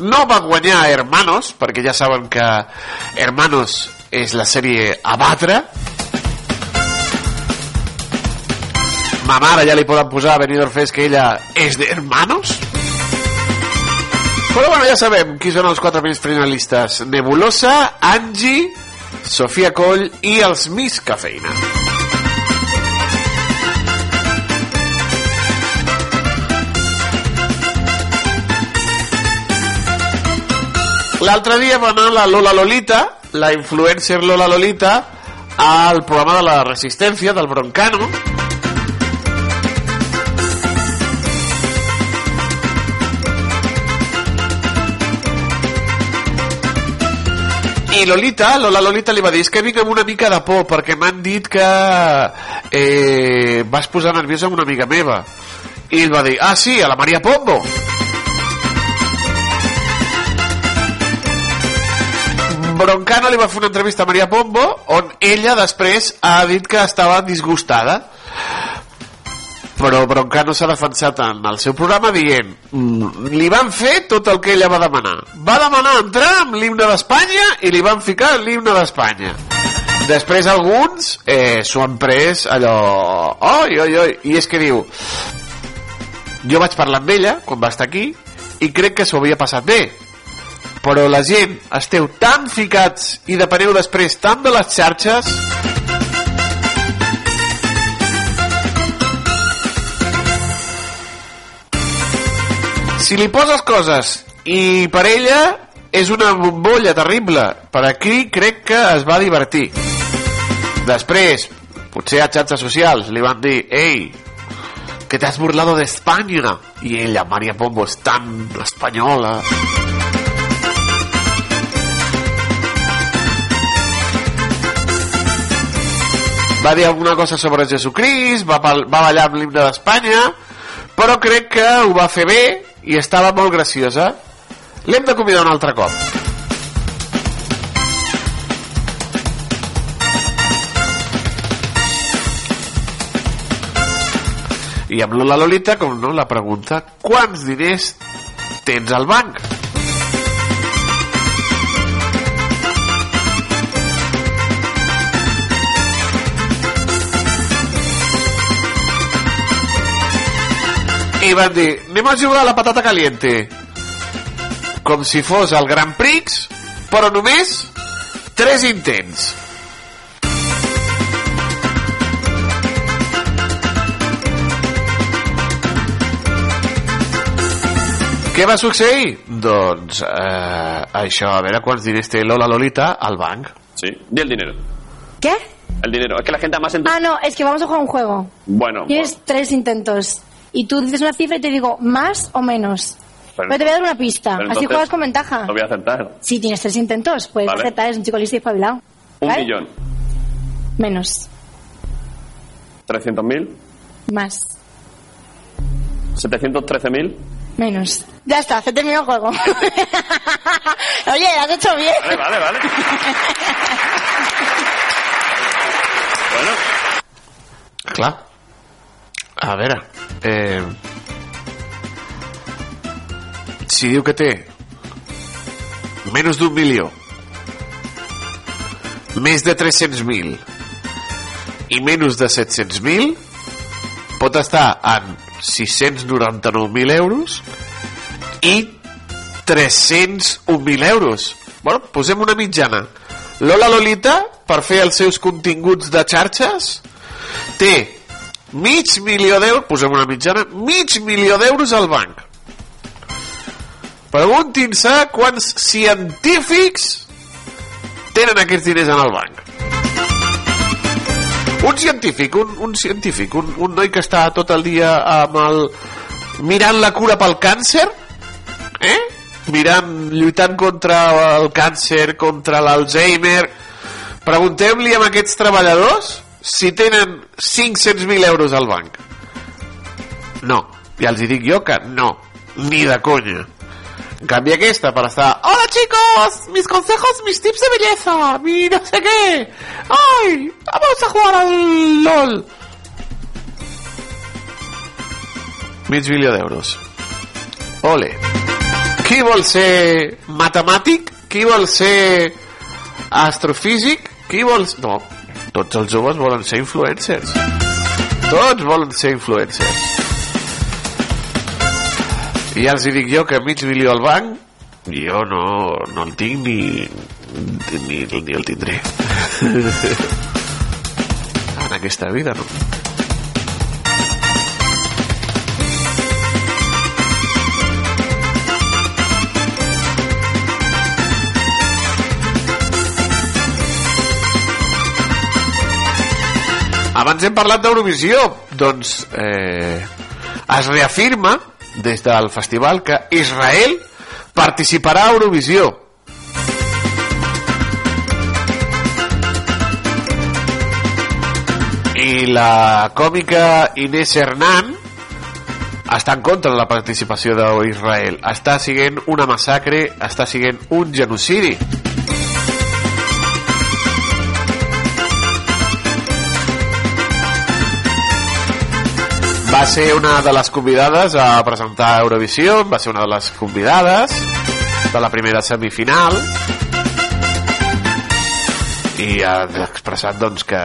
No va guanyar Hermanos, perquè ja saben que Hermanos és la sèrie a batre. Ma mare ja li poden posar a Benidorm Fest que ella és de Hermanos. Però bueno, ja sabem qui són els quatre primers finalistes. Nebulosa, Angie, Sofia Coll i els Miss Cafeïna. L'altre dia va anar la Lola Lolita, la influencer Lola Lolita, al programa de la Resistència del Broncano. I Lolita, Lola Lolita li va dir "És que vinc amb una mica de por perquè m'han dit que eh, vas posar nerviosa amb una amiga meva. I ell va dir, ah sí, a la Maria Pombo. Broncano li va fer una entrevista a Maria Pombo on ella després ha dit que estava disgustada. Però Broncano s'ha defensat en el seu programa dient "Mm, li van fer tot el que ella va demanar. Va demanar entrar amb l'himne d'Espanya i li van ficar l'himne d'Espanya. Després alguns eh, s'ho han pres allò oi, oi, oi, i és que diu jo vaig parlar amb ella quan va estar aquí i crec que s'ho havia passat bé però la gent esteu tan ficats i depeneu després tant de les xarxes si li poses coses i per ella és una bombolla terrible. Per aquí crec que es va divertir. Després, potser a xarxes socials li van dir ei, que te has burlado de España. Y ella, María Pombo, es tan española. Va dir alguna cosa sobre Jesucrist, va, va ballar amb l'himne d'Espanya, però crec que ho va fer bé i estava molt graciosa. L'hem de convidar un altre cop. I amb la Lolita, com no, la pregunta quants diners tens al banc? I van dir, anem a jugar a la patata caliente. Com si fos el Grand Prix, però només tres intents. Què va succeir? Doncs eh, això, a veure quants diners té Lola Lolita al banc. Sí, di el dinero. ¿Qué? El dinero. Es que la gente más en... Ah, no, es que vamos a jugar un juego. Bueno, Tienes tres intentos. Y tú dices una cifra y te digo más o menos. Pero- Pero te voy a dar una pista. Así entonces- juegas con ventaja. lo voy a aceptar. Si tienes tres intentos, puedes Vale. aceptar. Es un chico listo y espabilado. Un ¿Vale? millón. Menos. Trescientos mil. Más. Setecientos trece mil. Menos. Ya está, se terminó el juego. Oye, lo has hecho bien. Vale, vale, vale. bueno, Clar. A veure... Eh, si diu que té menys d'un milió més de 300.000 i menys de 700.000 pot estar en 699.000 euros i 301.000 euros. Bueno, posem una mitjana. Lola Lolita per fer els seus continguts de xarxes té mig milió d'euros posem una mitjana mig milió d'euros al banc. Preguntin-se quants científics tenen aquests diners en el banc. Un científic un, un científic, un, un noi que està tot el dia amb el mirant la cura pel càncer eh? mirant, lluitant contra el càncer contra l'Alzheimer. Preguntem-li a aquests treballadors si tenen 500.000 euros al banc. No, ja els hi dic jo que no. Ni de conya. En canvi aquesta para estar hola chicos, mis consejos, mis tips de belleza! Mi no sé qué ay, vamos a jugar al LOL! Mig milió d'euros. Ole. Qui vol ser matemàtic? Qui vol ser astrofísic? Qui vol... no, tots els joves volen ser influencers. Tots volen ser influencers. I ja els dic jo que mig milió al banc jo no, no el tinc ni, ni, ni el tindré. En aquesta vida no abans hem parlat d'Eurovisió. Doncs eh, es reafirma des del festival que Israel participarà a Eurovisió. I la còmica Inés Hernán està en contra de la participació d'Israel. Està siguent una massacre està siguent un genocidi va ser una de les convidades a presentar Eurovisió, va ser una de les convidades de la primera semifinal. I ha expressat doncs, que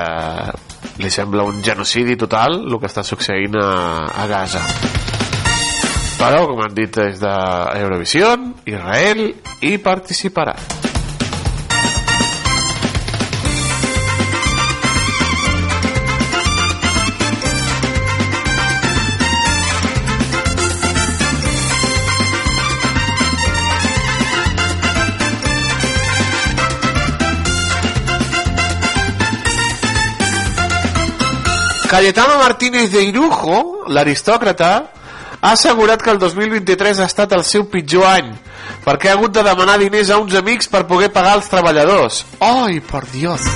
li sembla un genocidi total el que està succeint a, a Gaza. Però com han dit és d'Eurovisió Israel hi participarà Cayetano Martínez de Irujo, l'aristòcrata, ha assegurat que el 2023 ha estat el seu pitjor any perquè ha hagut de demanar diners a uns amics per poder pagar els treballadors. Ai, por Dios.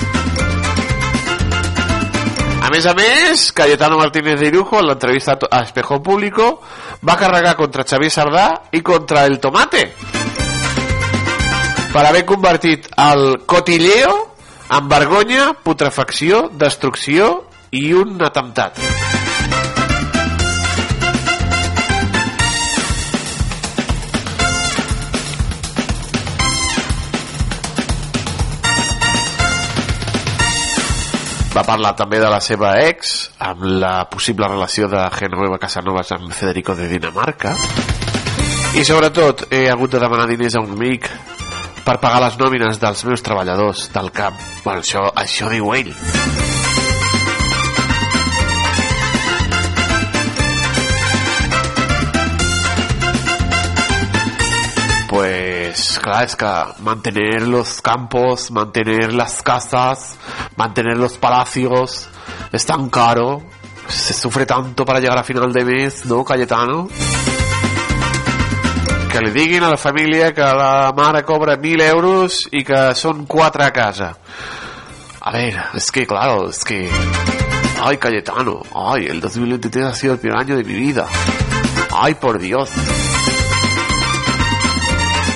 A més a més, Cayetano Martínez de Irujo, en l'entrevista a Espejo Público, va carregar contra Xavier Sardà i contra el Tomate per haver convertit el cotilleo en vergonya, putrefacció, destrucció i un atemptat. Va parlar també de la seva ex, amb la possible relació de Genoveva Casanovas amb Federico de Dinamarca. I sobretot he hagut de demanar diners a un amic per pagar les nòmines dels meus treballadors del camp. Bueno, això, això diu ell. Pues claro, es que mantener los campos, mantener las casas, mantener los palacios es tan caro, se sufre tanto para llegar a final de mes, ¿no, Cayetano? Que li diguin a la família que la mare cobra 1.000 euros i que són 4 a casa. A ver, es que claro, es que... Ay, Cayetano, ay, el 2023 ha sido el primer año de mi vida. Ay, por Dios.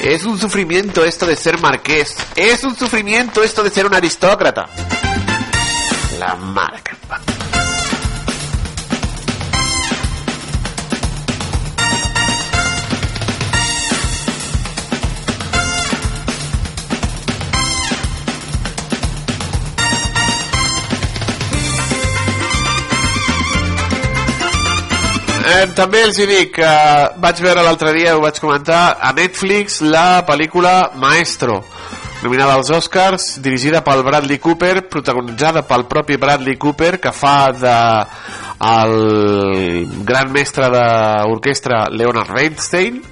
Es un sufrimiento esto de ser marqués. Es un sufrimiento esto de ser un aristócrata. La marca. Eh, també els hi dic que vaig veure l'altre dia, ho vaig comentar, a Netflix la pel·lícula Maestro, nominada als Oscars, dirigida pel Bradley Cooper, protagonitzada pel propi Bradley Cooper, que fa de el gran mestre d'orquestra Leonard Bernstein,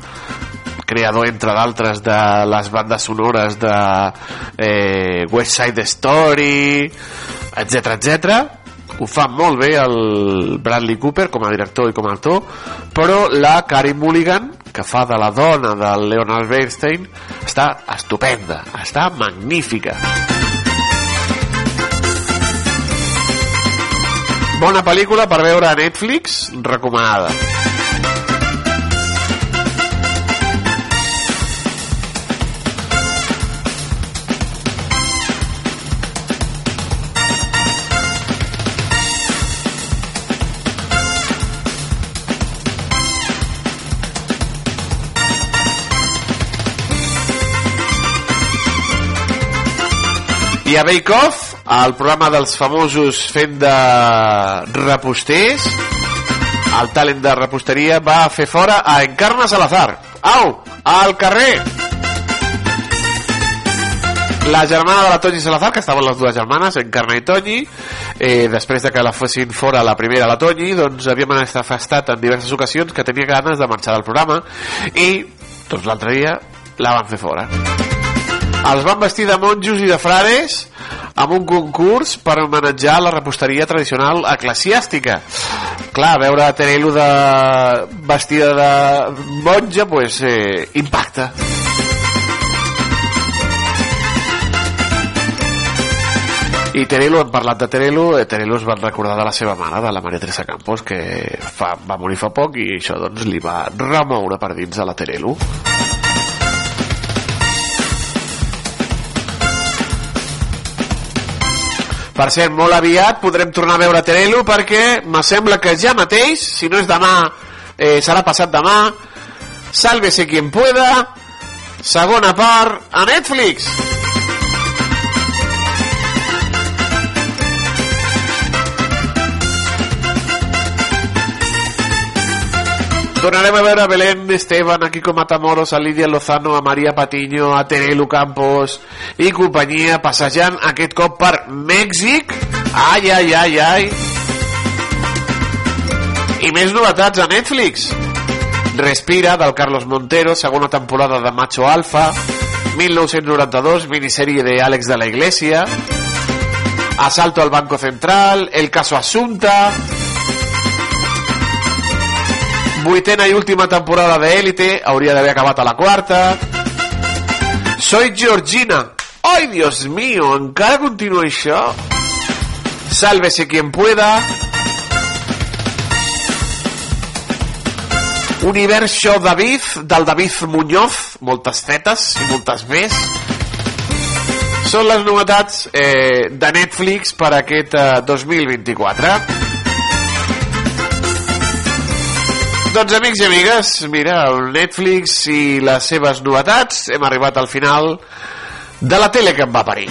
creador, entre d'altres, de les bandes sonores de eh, West Side Story, etc etc ho fa molt bé el Bradley Cooper com a director i com a actor però la Carey Mulligan que fa de la dona del Leonard Bernstein està estupenda està magnífica. Bona pel·lícula per veure a Netflix recomanada I a Bake Off, el programa dels famosos fent de reposters, el talent de reposteria va fer fora a Encarna Salazar. Au, al carrer! La germana de la Toñi Salazar, que estaven les dues germanes, Encarna i Toñi, eh, després de que la fossin fora la primera, la Toñi, doncs havia manifestat en diverses ocasions que tenia ganes de marxar del programa i doncs l'altre dia la van fer fora els van vestir de monjos i de frares amb un concurs per homenatjar la reposteria tradicional eclesiàstica. Clar, veure a Terelu de vestida de monja, pues, eh, impacta. I Terelu, hem parlat de Terelu, eh, Terelu es va recordar de la seva mare, de la Maria Teresa Campos, que fa, va morir fa poc i això doncs li va remoure per dins de la Terelu. Per cert, molt aviat podrem tornar a veure Terelu perquè me sembla que ja mateix, si no és demà, eh, serà passat demà, Sálvese quien pueda, segona part a Netflix. Tornarem a veure a Belén Esteban, a Kiko Matamoros, a Lídia Lozano, a Maria Patiño, a Terelu Campos i companyia passejant aquest cop per Mèxic. Ai, ai, ai, ai. I més novetats a Netflix. Respira, del Carlos Montero, segona temporada de Macho Alfa, 1992, minissèrie de Àlex de la Iglesia. Asalto al Banco Central, El caso Asunta, vuitena i última temporada de Élite, hauria d'haver acabat a la quarta. Soy Georgina. Ai, Dios mío, encara continua això? Sálvese quien pueda. Univers Show David, del David Muñoz, moltes fetes i moltes més. Són les novetats eh, de Netflix per aquest eh, 2024. Doncs amics i amigues, mira, el Netflix i les seves novetats, hem arribat al final de la tele que em va parir.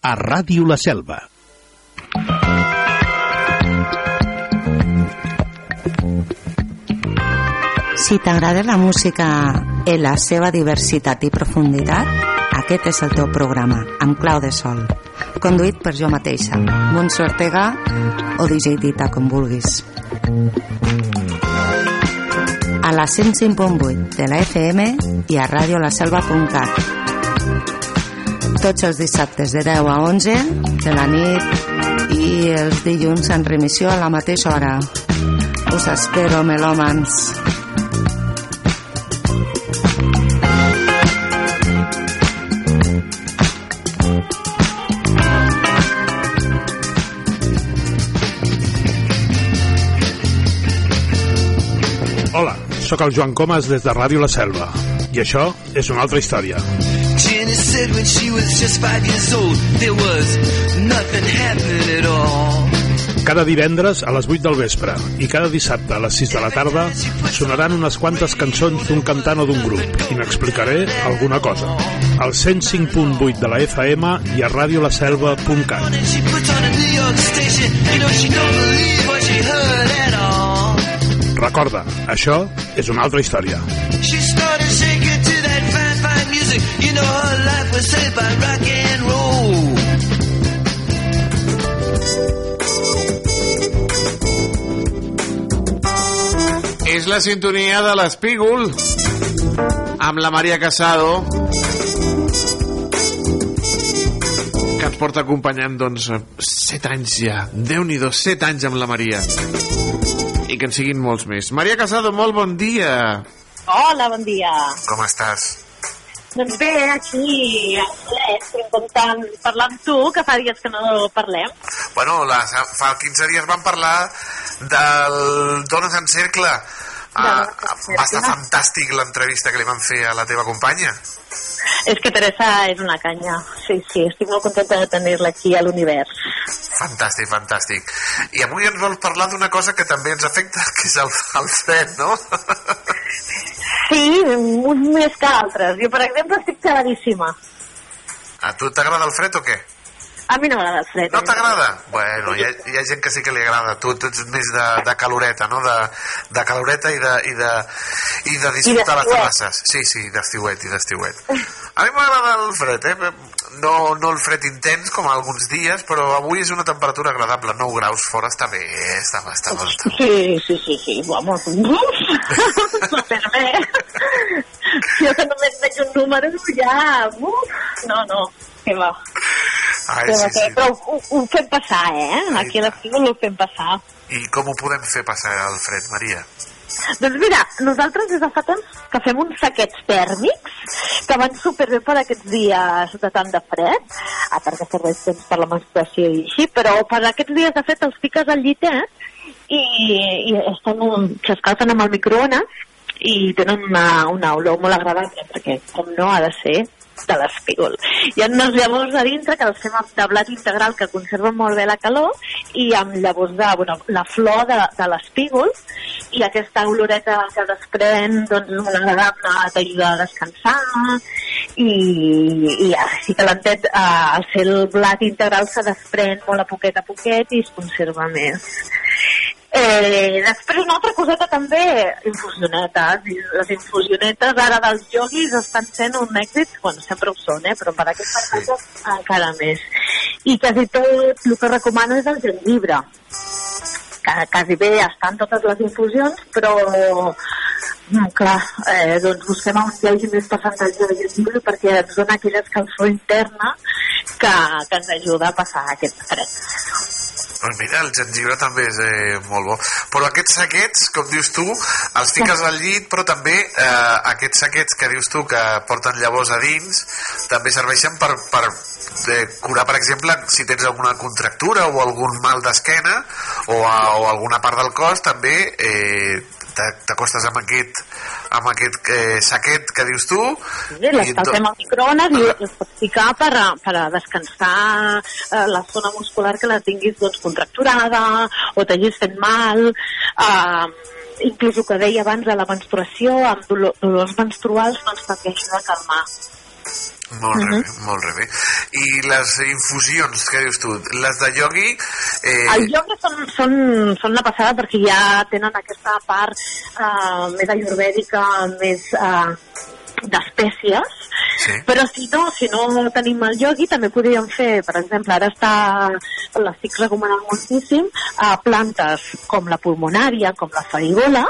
a Ràdio La Selva. Si t'agrada la música en la seva diversitat i profunditat, aquest és el teu programa, amb clau de sol. Conduït per jo mateixa, Montse Ortega o DJ Dita, com vulguis. A la 105.8 de la FM i a radiolaselva.cat. Tots els dissabtes de 10 a 11 de la nit i els dilluns en remissió a la mateixa hora. Us espero, melòmans. Hola, sóc el Joan Comas des de Ràdio La Selva. I això és una altra història. Said when she was just five years old, there was nothing happening at all. Cada divendres a les 8 del vespre i cada dissabte a les 6 de la tarda sonaran unes quantes cançons d'un cantant o d'un grup i n'explicaré alguna cosa. Al 105.8 de la FM i a radiolaselva.cat. Recorda, això és una altra història. She started You know her life was saved by rock and roll. És la sintonia de l'Espígol amb la Maria Casado que ens porta acompanyant doncs 7 anys ja déu nhi 7 anys amb la Maria i que en siguin molts més Maria Casado, molt bon dia Hola, bon dia. com estàs? Doncs bé, aquí, eh, estic content parlar amb tu, que fa dies que no parlem. Bueno, la, fa 15 dies vam parlar del Dones en Cercle Ah, va estar fantàstic l'entrevista que li van fer a la teva companya És que Teresa és una canya. Sí, sí, estic molt contenta de tenir-la aquí a l'univers. Fantàstic, fantàstic. I avui ens vols parlar d'una cosa que també ens afecta, que és el, el fred, no? Sí, uns més que altres. Jo, per exemple, estic geladíssima. A tu t'agrada el fred o què? A mi no m'agrada el fred. No t'agrada? Bueno, hi ha, hi ha gent que sí que li agrada. Tu, tu ets més de, de caloreta, no? De, de caloreta i de, i de, i de disfrutar les terrasses. Sí, sí, d'estiuet i d'estiuet. A mi m'agrada el fred, eh? No, no el fred intens com alguns dies, però avui és una temperatura agradable. 9 graus fora està bé, està, està, està, està. Sí, sí, sí, sí, vamos. Uf, però bé. Jo que només veig un número ja... Uf, no, no, que va. Ai, que va, sí, que, sí. Però ho, ho fem passar, eh? Aquí a l'estiu ho fem passar. I com ho podem fer passar el fred, Maria? Doncs mira, nosaltres des de fa temps que fem uns saquets tèrmics que van superbé per aquests dies de tant de fred, a part que serveix temps per la menstruació i així, però per aquests dies de fred els fiques al llitet i, i estan, s'escalfen amb el microones i tenen una, una olor molt agradable perquè com no ha de ser de l'espígol. Hi ha unes llavors a dintre que els fem amb de blat integral que conserven molt bé la calor i amb llavors de, bueno, la flor de, de l'espígol i aquesta oloreta que desprèn doncs, és molt agradable, t'ajuda a descansar i, i així calentet eh, al ser el blat integral se desprèn molt a poquet a poquet i es conserva més. Eh, després una altra coseta també, infusionetes. Les infusionetes ara dels yogis estan sent un èxit, bueno, sempre ho són, eh, però per aquestes sí. coses encara més. I quasi tot el que recomano és el gengibre. Que quasi bé estan totes les infusions, però mm, clar, eh, doncs busquem on hi hagi més percentatge de gengibre perquè ens dona aquella escalfor interna que, que ens ajuda a passar aquest fred. Pues mira, el gengibre també és eh, molt bo. Però aquests saquets, com dius tu, els fiques al llit, però també eh, aquests saquets que dius tu que porten llavors a dins, també serveixen per, per eh, curar, per exemple, si tens alguna contractura o algun mal d'esquena o, a, o alguna part del cos, també eh, t'acostes amb aquest, amb aquest eh, saquet que dius tu Sí, l'escalfem al microones i es pot ficar per, a- per a descansar eh, la zona muscular que la tinguis doncs, contracturada o t'hagis fet mal. Eh, inclús el que deia abans de la menstruació, amb dolor, dolors menstruals, doncs també ajuda a calmar. Molt, uh bé, molt bé. I les infusions, que dius tu? Les de yogi... Eh, Els jocs són, són, són una passada perquè ja tenen aquesta part eh, més ayurvèdica, més eh, d'espècies, sí. però si no, si no tenim el yogi també podríem fer, per exemple, ara està l'estic recomanant moltíssim a plantes com la pulmonària, com la farigola,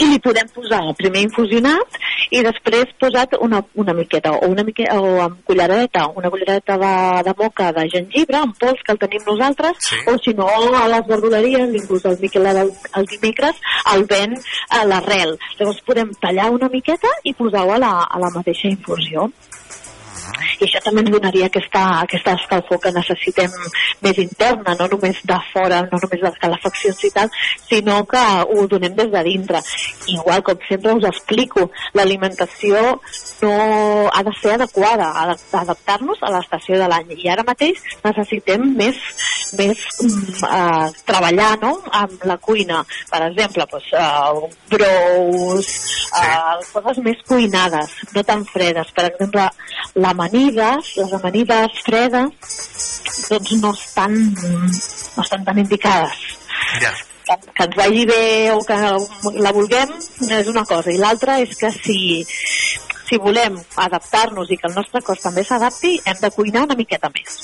i li podem posar primer infusionat i després posat una, una miqueta o una miqueta o amb cullereta una cullereta de, de moca de gengibre en pols que el tenim nosaltres Sí. o si no a les verduleries inclús el Miquel el, el dimecres el ven a l'arrel. Llavors podem tallar una miqueta i posar-ho a, la, a la mateixa infusió i això també ens donaria aquesta, aquesta escalfor que necessitem més interna, no només de fora, no només les calefaccions i tal, sinó que ho donem des de dintre. Igual, com sempre us explico, l'alimentació no ha de ser adequada, ha d'adaptar-nos a l'estació de l'any. I ara mateix necessitem més, més mm, eh, treballar no? amb la cuina. Per exemple, doncs, eh, brous, eh, coses més cuinades, no tan fredes. Per exemple, l'amanides, les amanides fredes, doncs no estan, no estan tan indicades. Ja. Que, que ens vagi bé o que la vulguem és una cosa i l'altra és que si, si volem adaptar-nos i que el nostre cos també s'adapti hem de cuinar una miqueta més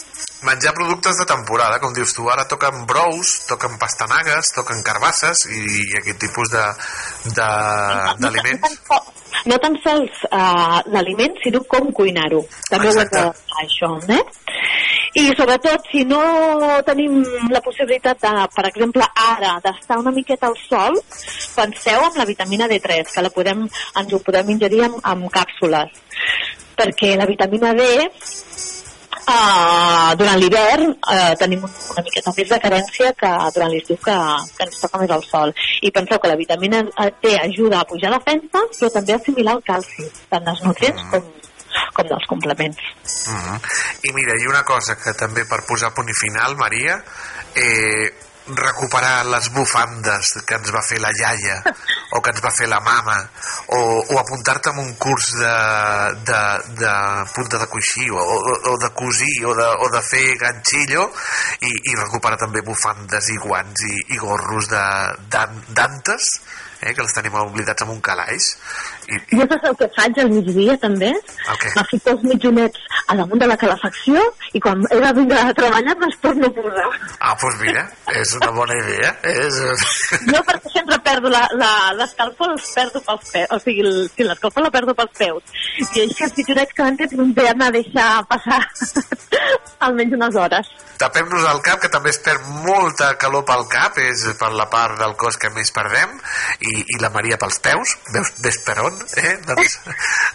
Menjar productes de temporada, com dius tu, ara toquen brous, toquen pastanagues, toquen carbasses i, aquest tipus de de- d'aliments. no tan sols uh, l'aliment, sinó com cuinar-ho. També ho hem de això, eh? I sobretot, si no tenim la possibilitat, de, per exemple, ara, d'estar una miqueta al sol, penseu en la vitamina D3, que la podem, ens ho podem ingerir amb, amb càpsules. Perquè la vitamina D Uh, durant l'hivern uh, tenim una miqueta més de carència que durant l'estiu que, que ens toca més el sol. I penseu que la vitamina D ajuda a pujar defensa però també a assimilar el calci tant dels nutrients com, com dels complements. Mhm. I mira, i una cosa que també per posar punt i final, Maria, eh, recuperar les bufandes que ens va fer la iaia o que ens va fer la mama o, o apuntar-te en un curs de, de, de punta de coixí o, o, o de cosir o de, o de fer ganxillo i, i recuperar també bufandes i guants i, i gorros de d'an- d'antes eh, que els tenim oblidats amb un calaix i, jo saps el que faig al migdia també? què? me fico els mitjonets a damunt de la calefacció i quan he de vindre a treballar me'ls torno a posar Ah, doncs pues mira, és una bona idea. És... Jo perquè sempre perdo l'escalfor, els perdo pels peus. O sigui, el, si l'escalfor la perdo pels peus. I així els pitjorets que temps ve a deixar passar almenys unes hores. Tapem-nos el cap, que també es perd molta calor pel cap, és per la part del cos que més perdem, i, i la Maria pels peus, veus, ves per on, eh? Doncs,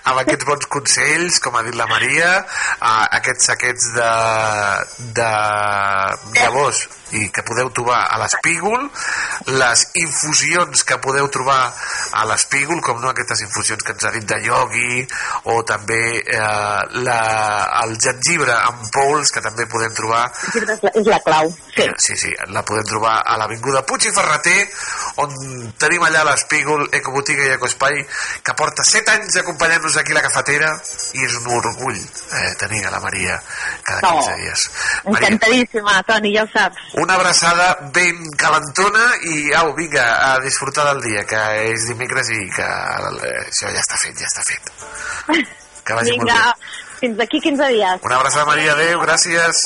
amb aquests bons consells, com ha dit la Maria, a, aquests saquets de, de llavors i que podeu trobar a l'espígol, les infusions que podeu trobar a l'espígol, com no aquestes infusions que ens ha dit de iogui, o també eh, la, el gengibre en pols, que també podem trobar És la, clau. Sí. sí, sí, la podem trobar a l'Avinguda Puig i Ferreter, on tenim allà l'Espígol, Ecobotiga i Ecoespai, que porta 7 anys acompanyant-nos aquí a la cafetera, i és un orgull eh, tenir a la Maria cada 15 dies. Maria, Encantadíssima, Toni, ja ho saps. una abraçada ben calentona i au, vinga, a disfrutar del dia, que és dimecres i que eh, això ja està fet, ja està fet. Que vagi molt Vinga, bé. fins d'aquí 15 dies. Una abraçada, Maria, adeu, gràcies.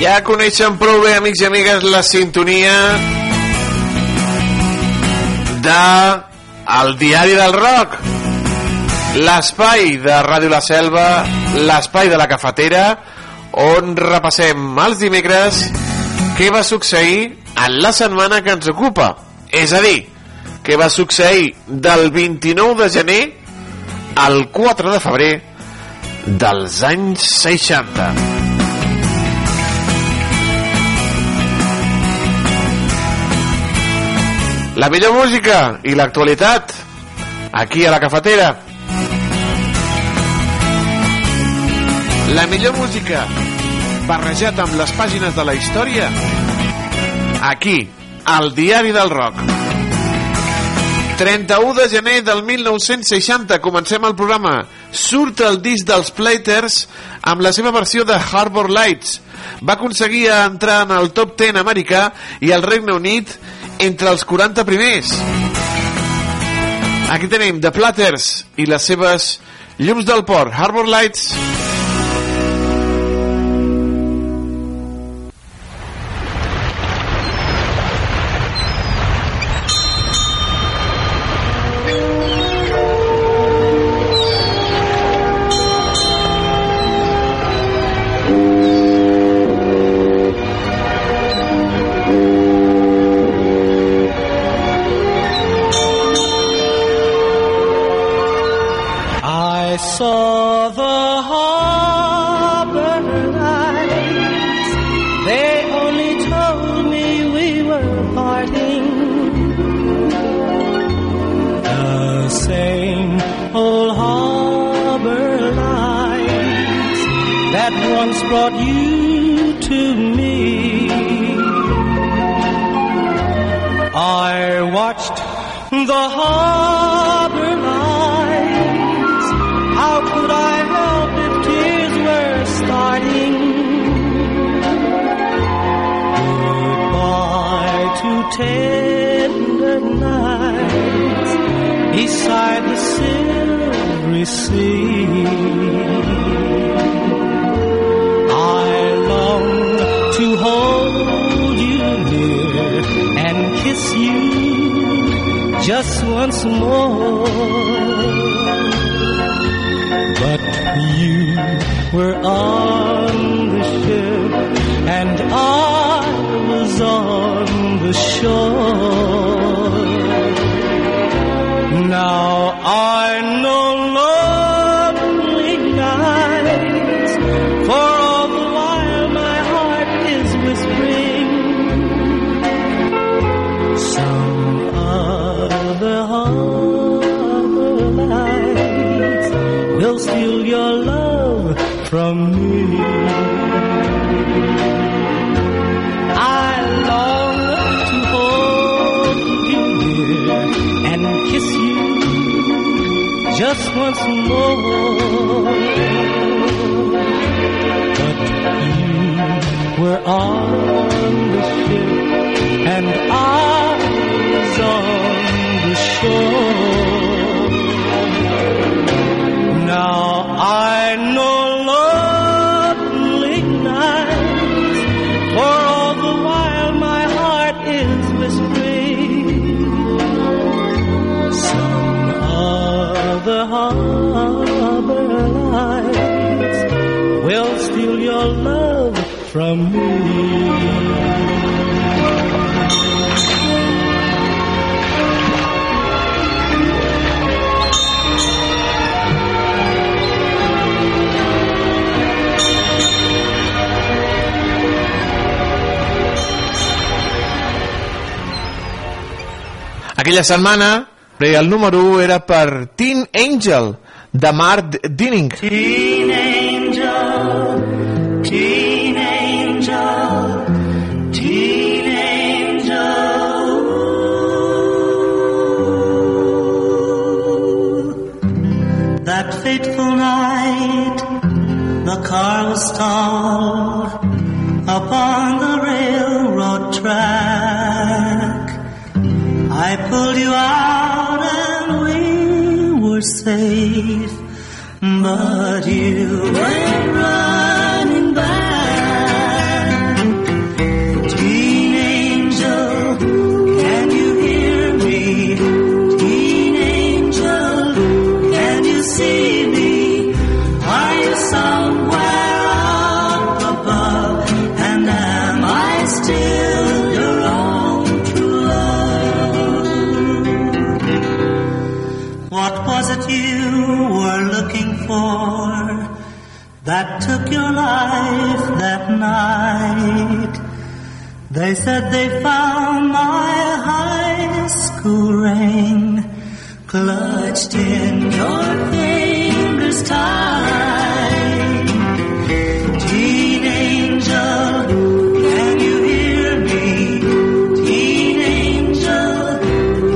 Ja coneixen prou bé, amics i amigues, la sintonia de el Diari del Rock l'espai de Ràdio La Selva l'espai de la cafetera on repassem els dimecres què va succeir en la setmana que ens ocupa. És a dir, què va succeir del 29 de gener al 4 de febrer dels anys 60 La millor música i l'actualitat aquí a la cafetera. La millor música barrejat amb les pàgines de la història aquí, al Diari del Rock. 31 de gener del 1960 comencem el programa. Surt el disc dels Platers amb la seva versió de Harbor Lights. Va aconseguir entrar en el top 10 americà i al Regne Unit entre els 40 primers. Aquí tenim The Platters i les seves llums del port, Harbor Lights. You were on the ship and I was on the shore. Now just once more. But you were on the ship and I was on the shore. Now I know your love from me. Aquella setmana, el número 1 era per Teen Angel, de Mark Dinning. Teen angel, teen angel, teen angel. That fateful night, the car was stalled upon the railroad track. I pulled you out and we were safe, but you went running see me? Are you somewhere up above? And am I still your own true love? What was it you were looking for that took your life that night? They said they found my high school ring clutched in your Teen angel, can you hear me? Teen angel,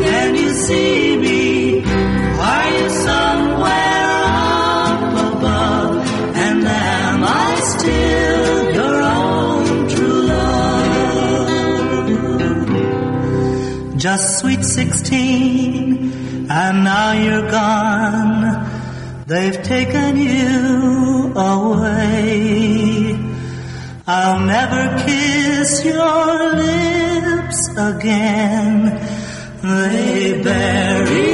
can you see me? Are you somewhere up above? And am I still your own true love? Just sweet sixteen, and now you're gone. They've taken you away. I'll never kiss your lips again. They buried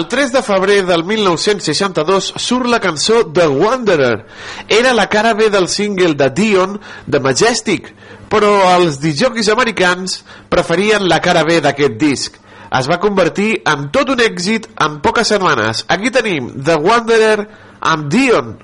El 3 de febrer del 1962 surt la cançó The Wanderer. Era la cara B del single de Dion, de Majestic, però els disjockeys americans preferien la cara B d'aquest disc. Es va convertir en tot un èxit en poques setmanes. Aquí tenim The Wanderer amb Dion.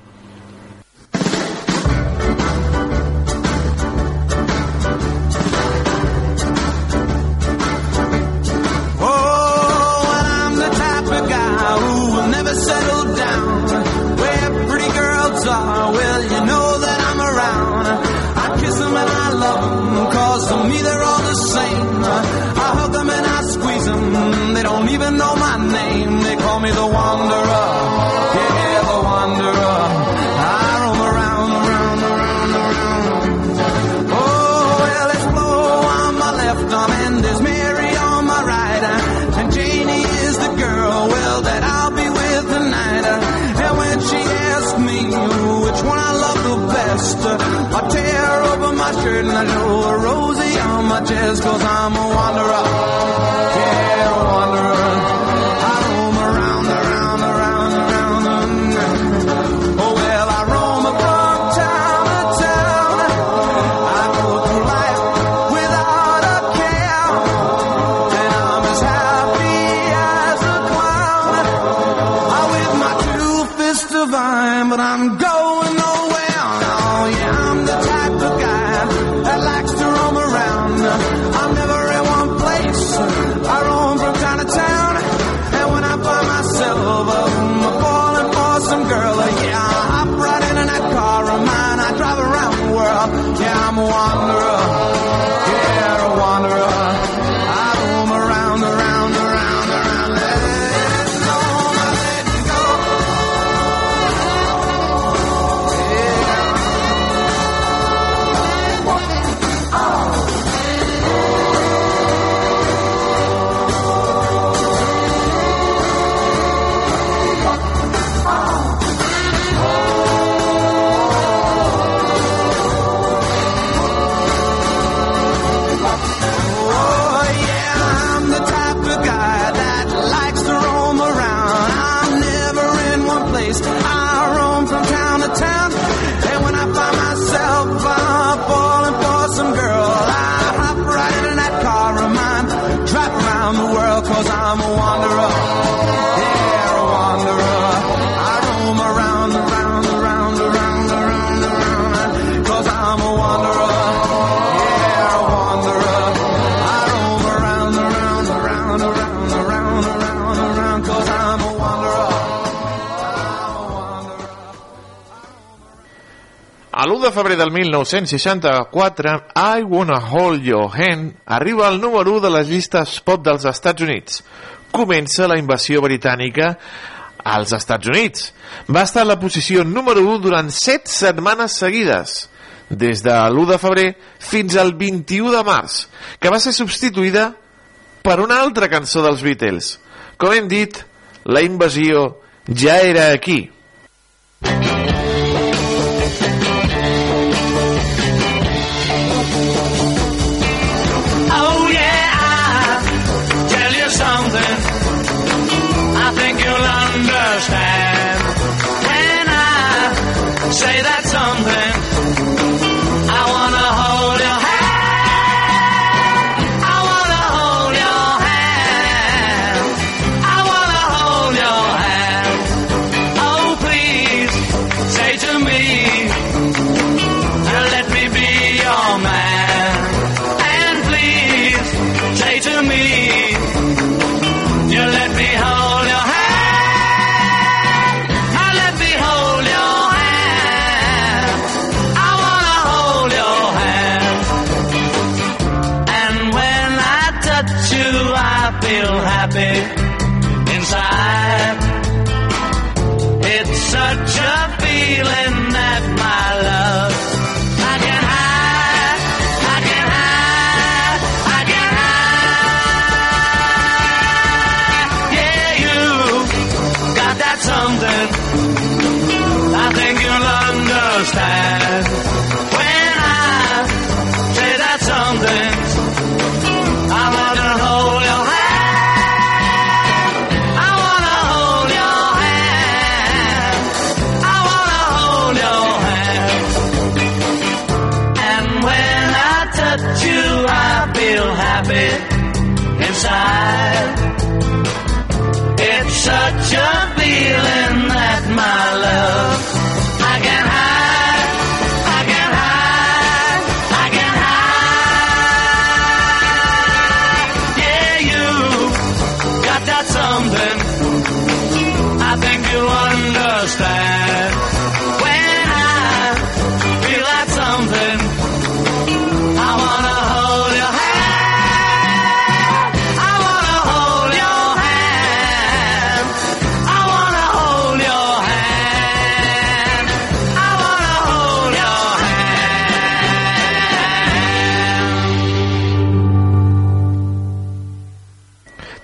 de febrer del 1964, I Wanna Hold Your Hand arriba al número 1 de les llistes pop dels Estats Units. Comença la invasió britànica als Estats Units. Va estar a la posició número 1 durant 7 setmanes seguides, des de l'1 de febrer fins al 21 de març, que va ser substituïda per una altra cançó dels Beatles. Com hem dit, la invasió ja era aquí. Música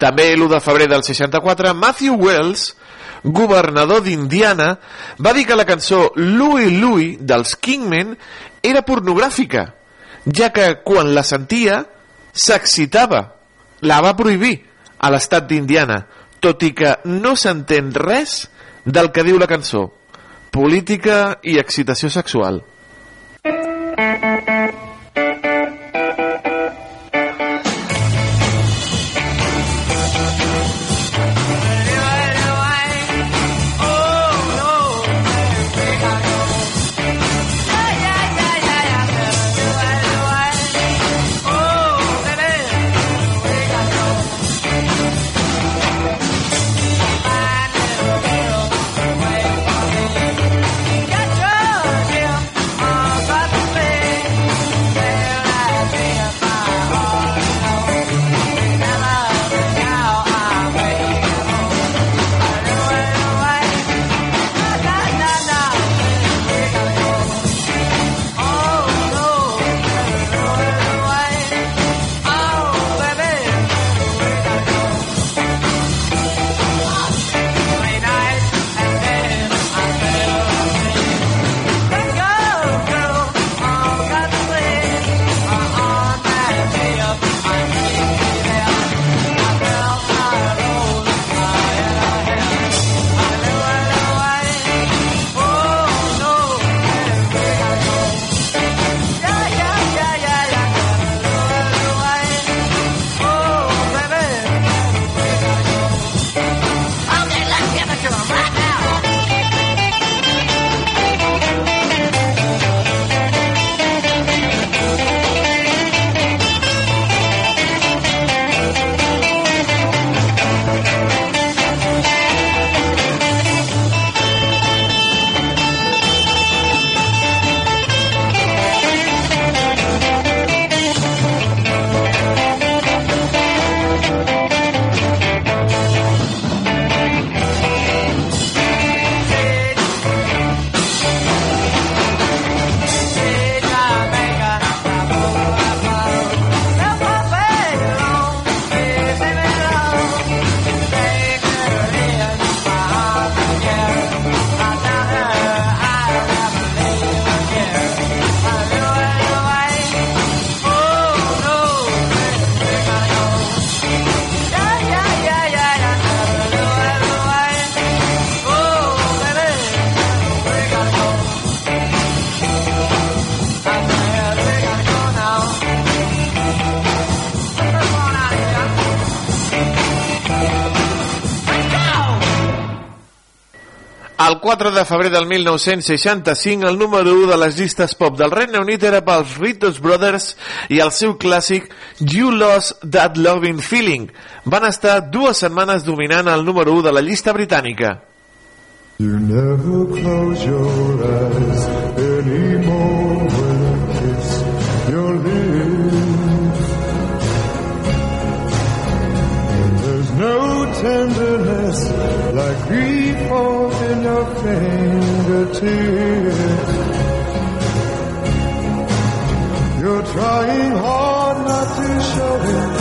També l'1 de febrer del 64, Matthew Wells, governador d'Indiana, va dir que la cançó Louie Louie dels Kingmen era pornogràfica, ja que quan la sentia s'excitava. La va prohibir a l'estat d'Indiana, tot i que no s'entén res del que diu la cançó. Política i excitació sexual. Thank you. 4 de febrer del 1965, el número 1 de les llistes pop del Regne Unit era pels Ritos Brothers i el seu clàssic You Lost That Loving Feeling. Van estar dues setmanes dominant el número 1 de la llista britànica. You never close your eyes anymore tenderness like grief falls in your fingertips. You're trying hard not to show it.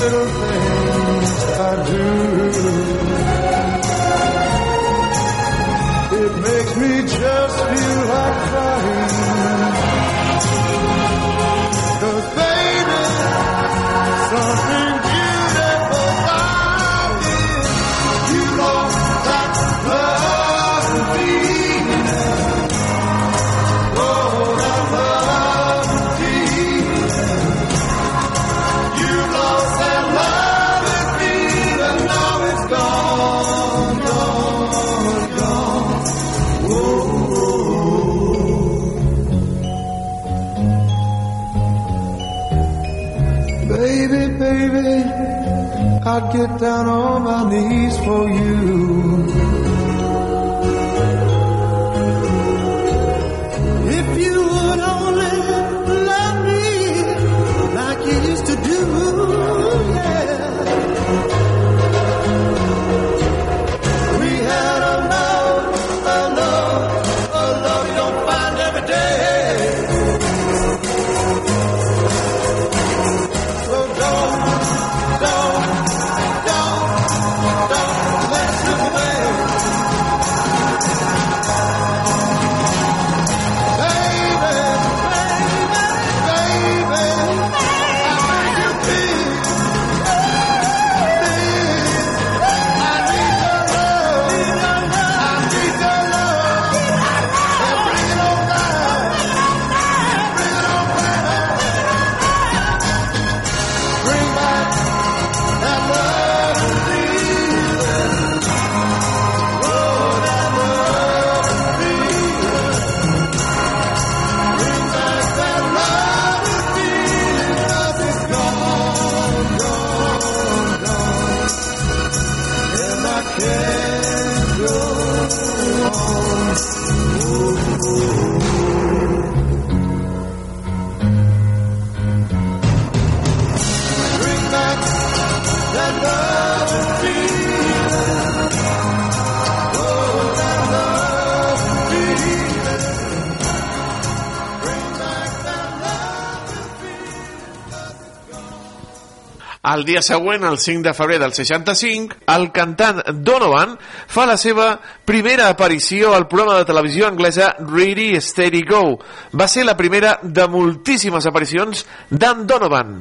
Little things I do. el dia següent, el 5 de febrer del 65, el cantant Donovan fa la seva primera aparició al programa de televisió anglesa Ready, Steady, Go. Va ser la primera de moltíssimes aparicions d'en Donovan.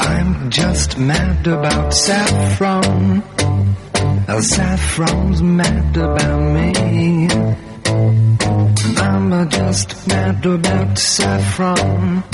I'm just mad about saffron mad about me. I'm just mad about saffron.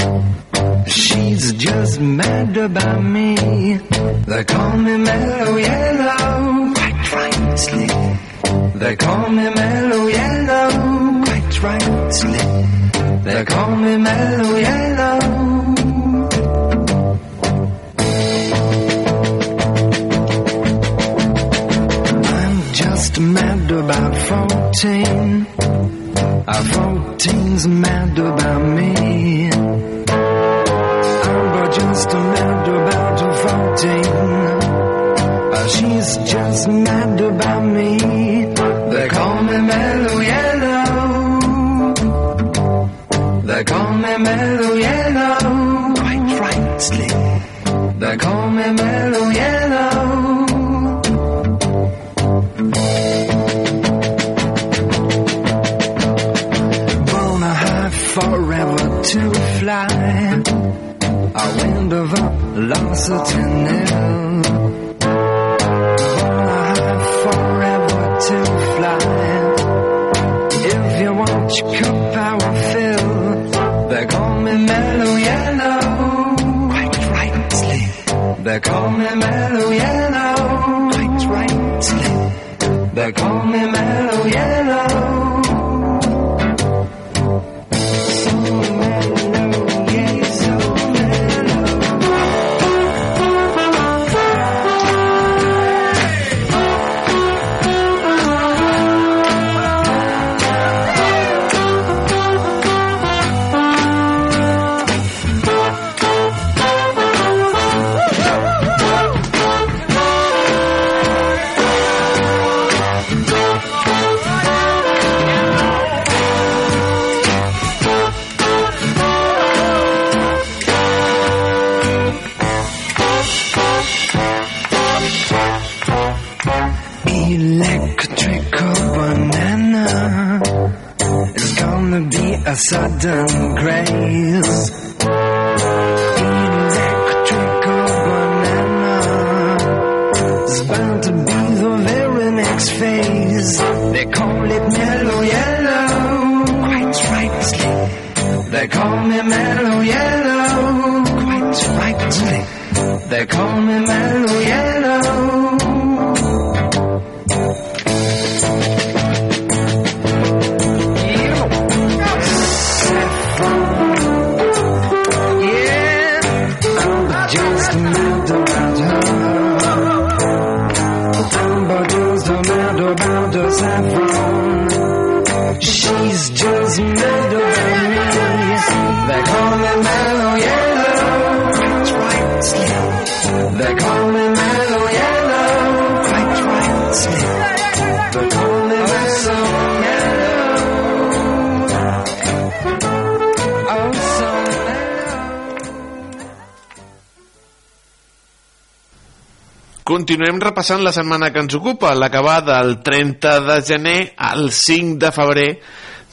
Repassant la setmana que ens ocupa, la que va del 30 de gener al 5 de febrer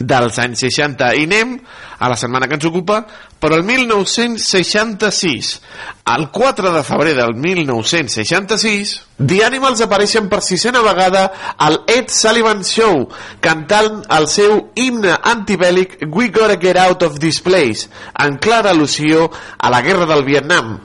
dels anys 60. I anem a la setmana que ens ocupa, però el 1966. El 4 de febrer del 1966, The Animals apareixen per sisena vegada al Ed Sullivan Show, cantant el seu himne antibèl·lic We Gotta Get Out of This Place, en clara al·lusió a la guerra del Vietnam.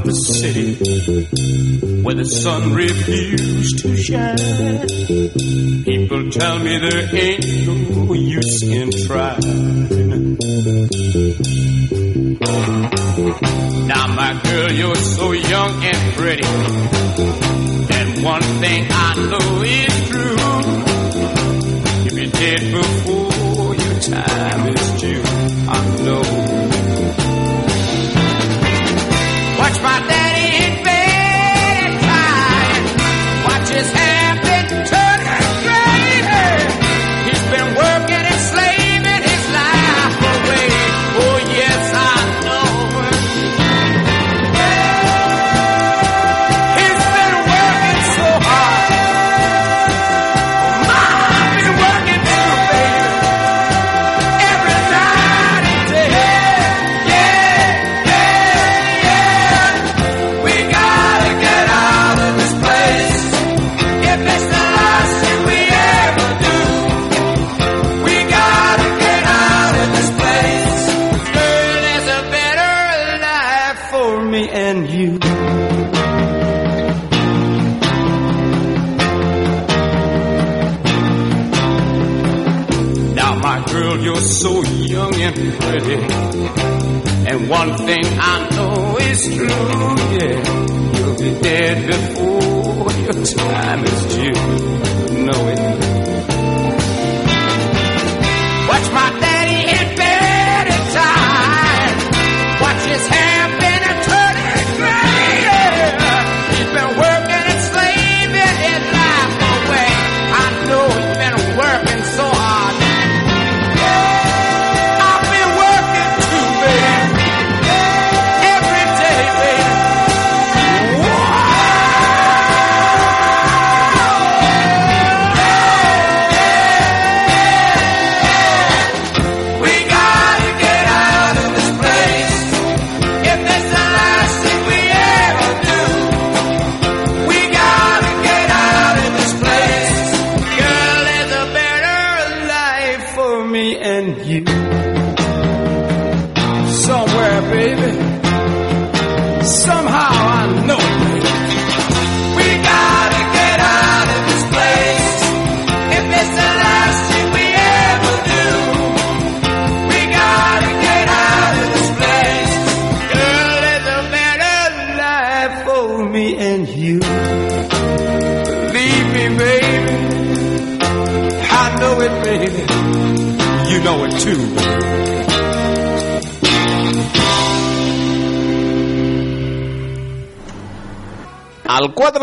Of the city where the sun refused to shine, people tell me there ain't no use in trying. Now, my girl, you're so young and pretty, and one thing I know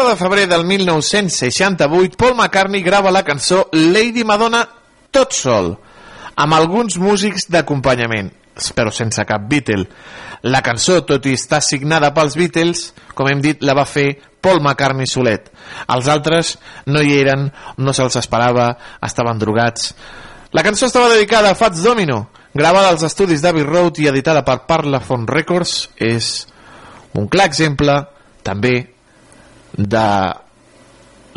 de febrer del 1968, Paul McCartney grava la cançó Lady Madonna tot sol, amb alguns músics d'acompanyament, però sense cap Beatle. La cançó, tot i estar signada pels Beatles, com hem dit, la va fer Paul McCartney solet. Els altres no hi eren, no se'ls esperava, estaven drogats. La cançó estava dedicada a Fats Domino, gravada als estudis d'Abbey Road i editada per Parlophone Records. És un clar exemple, també, de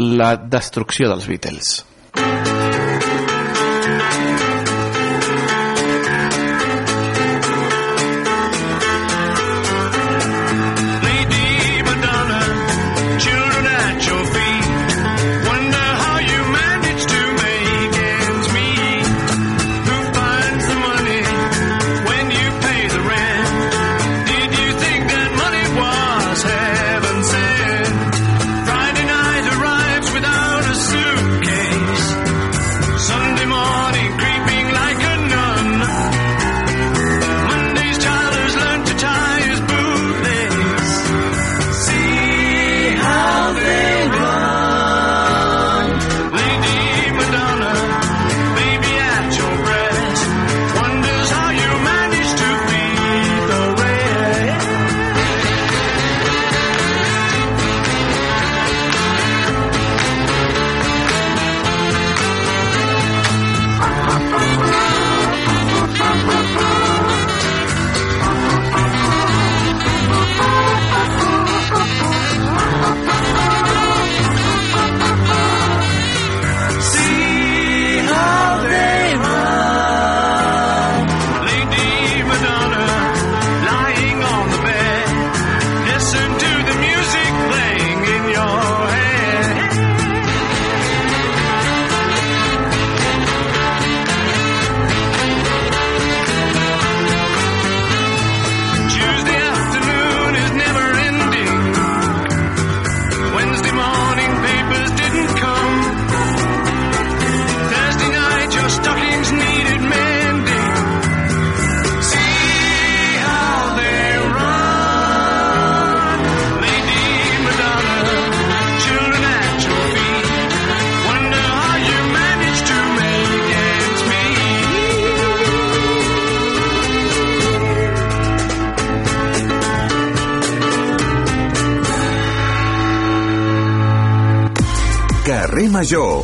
la destrucció dels Beatles.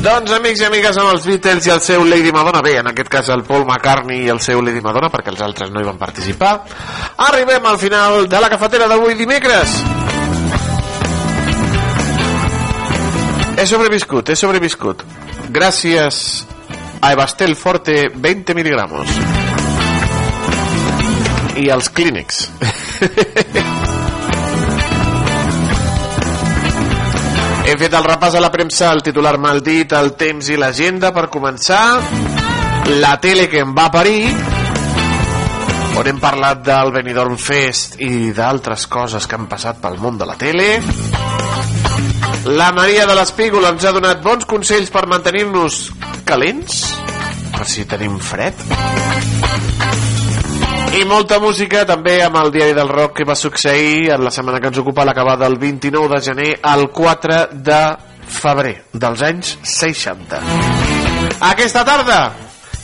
Doncs amics i amigues amb els Beatles i el seu Lady Madonna bé, en aquest cas el Paul McCartney i el seu Lady Madonna perquè els altres no hi van participar arribem al final de la cafetera d'avui dimecres. He sobreviscut he sobreviscut. Gràcies a Evastel Forte 20 miligramos. I els clínics fet el repàs a la premsa, el titular maldit, el temps i l'agenda per començar. La tele que em va parir, on hem parlat del Benidorm Fest i d'altres coses que han passat pel món de la tele. La Maria de l'Espígol ens ha donat bons consells per mantenir-nos calents, per si tenim fred. I molta música també amb el diari del rock que va succeir en la setmana que ens ocupa l'acabar del 29 de gener al 4 de febrer dels anys 60. Aquesta tarda,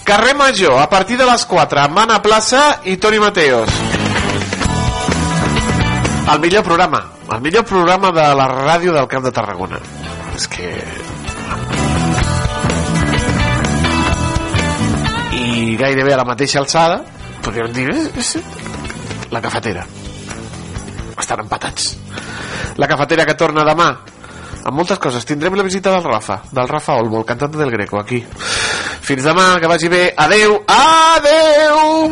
carrer Major, a partir de les 4, amb Anna Plaça i Toni Mateos. El millor programa, el millor programa de la ràdio del Camp de Tarragona. És que... I gairebé a la mateixa alçada, podríem dir eh, és la cafetera. Estan empatats. La cafetera que torna demà. Amb moltes coses, tindrem la visita del Rafa del Rafa Olmo, el cantant del Greco aquí. Fins demà, que vagi bé. Adeu, adeu!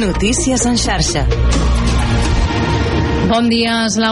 Notícies en xarxa. Bon dia, és la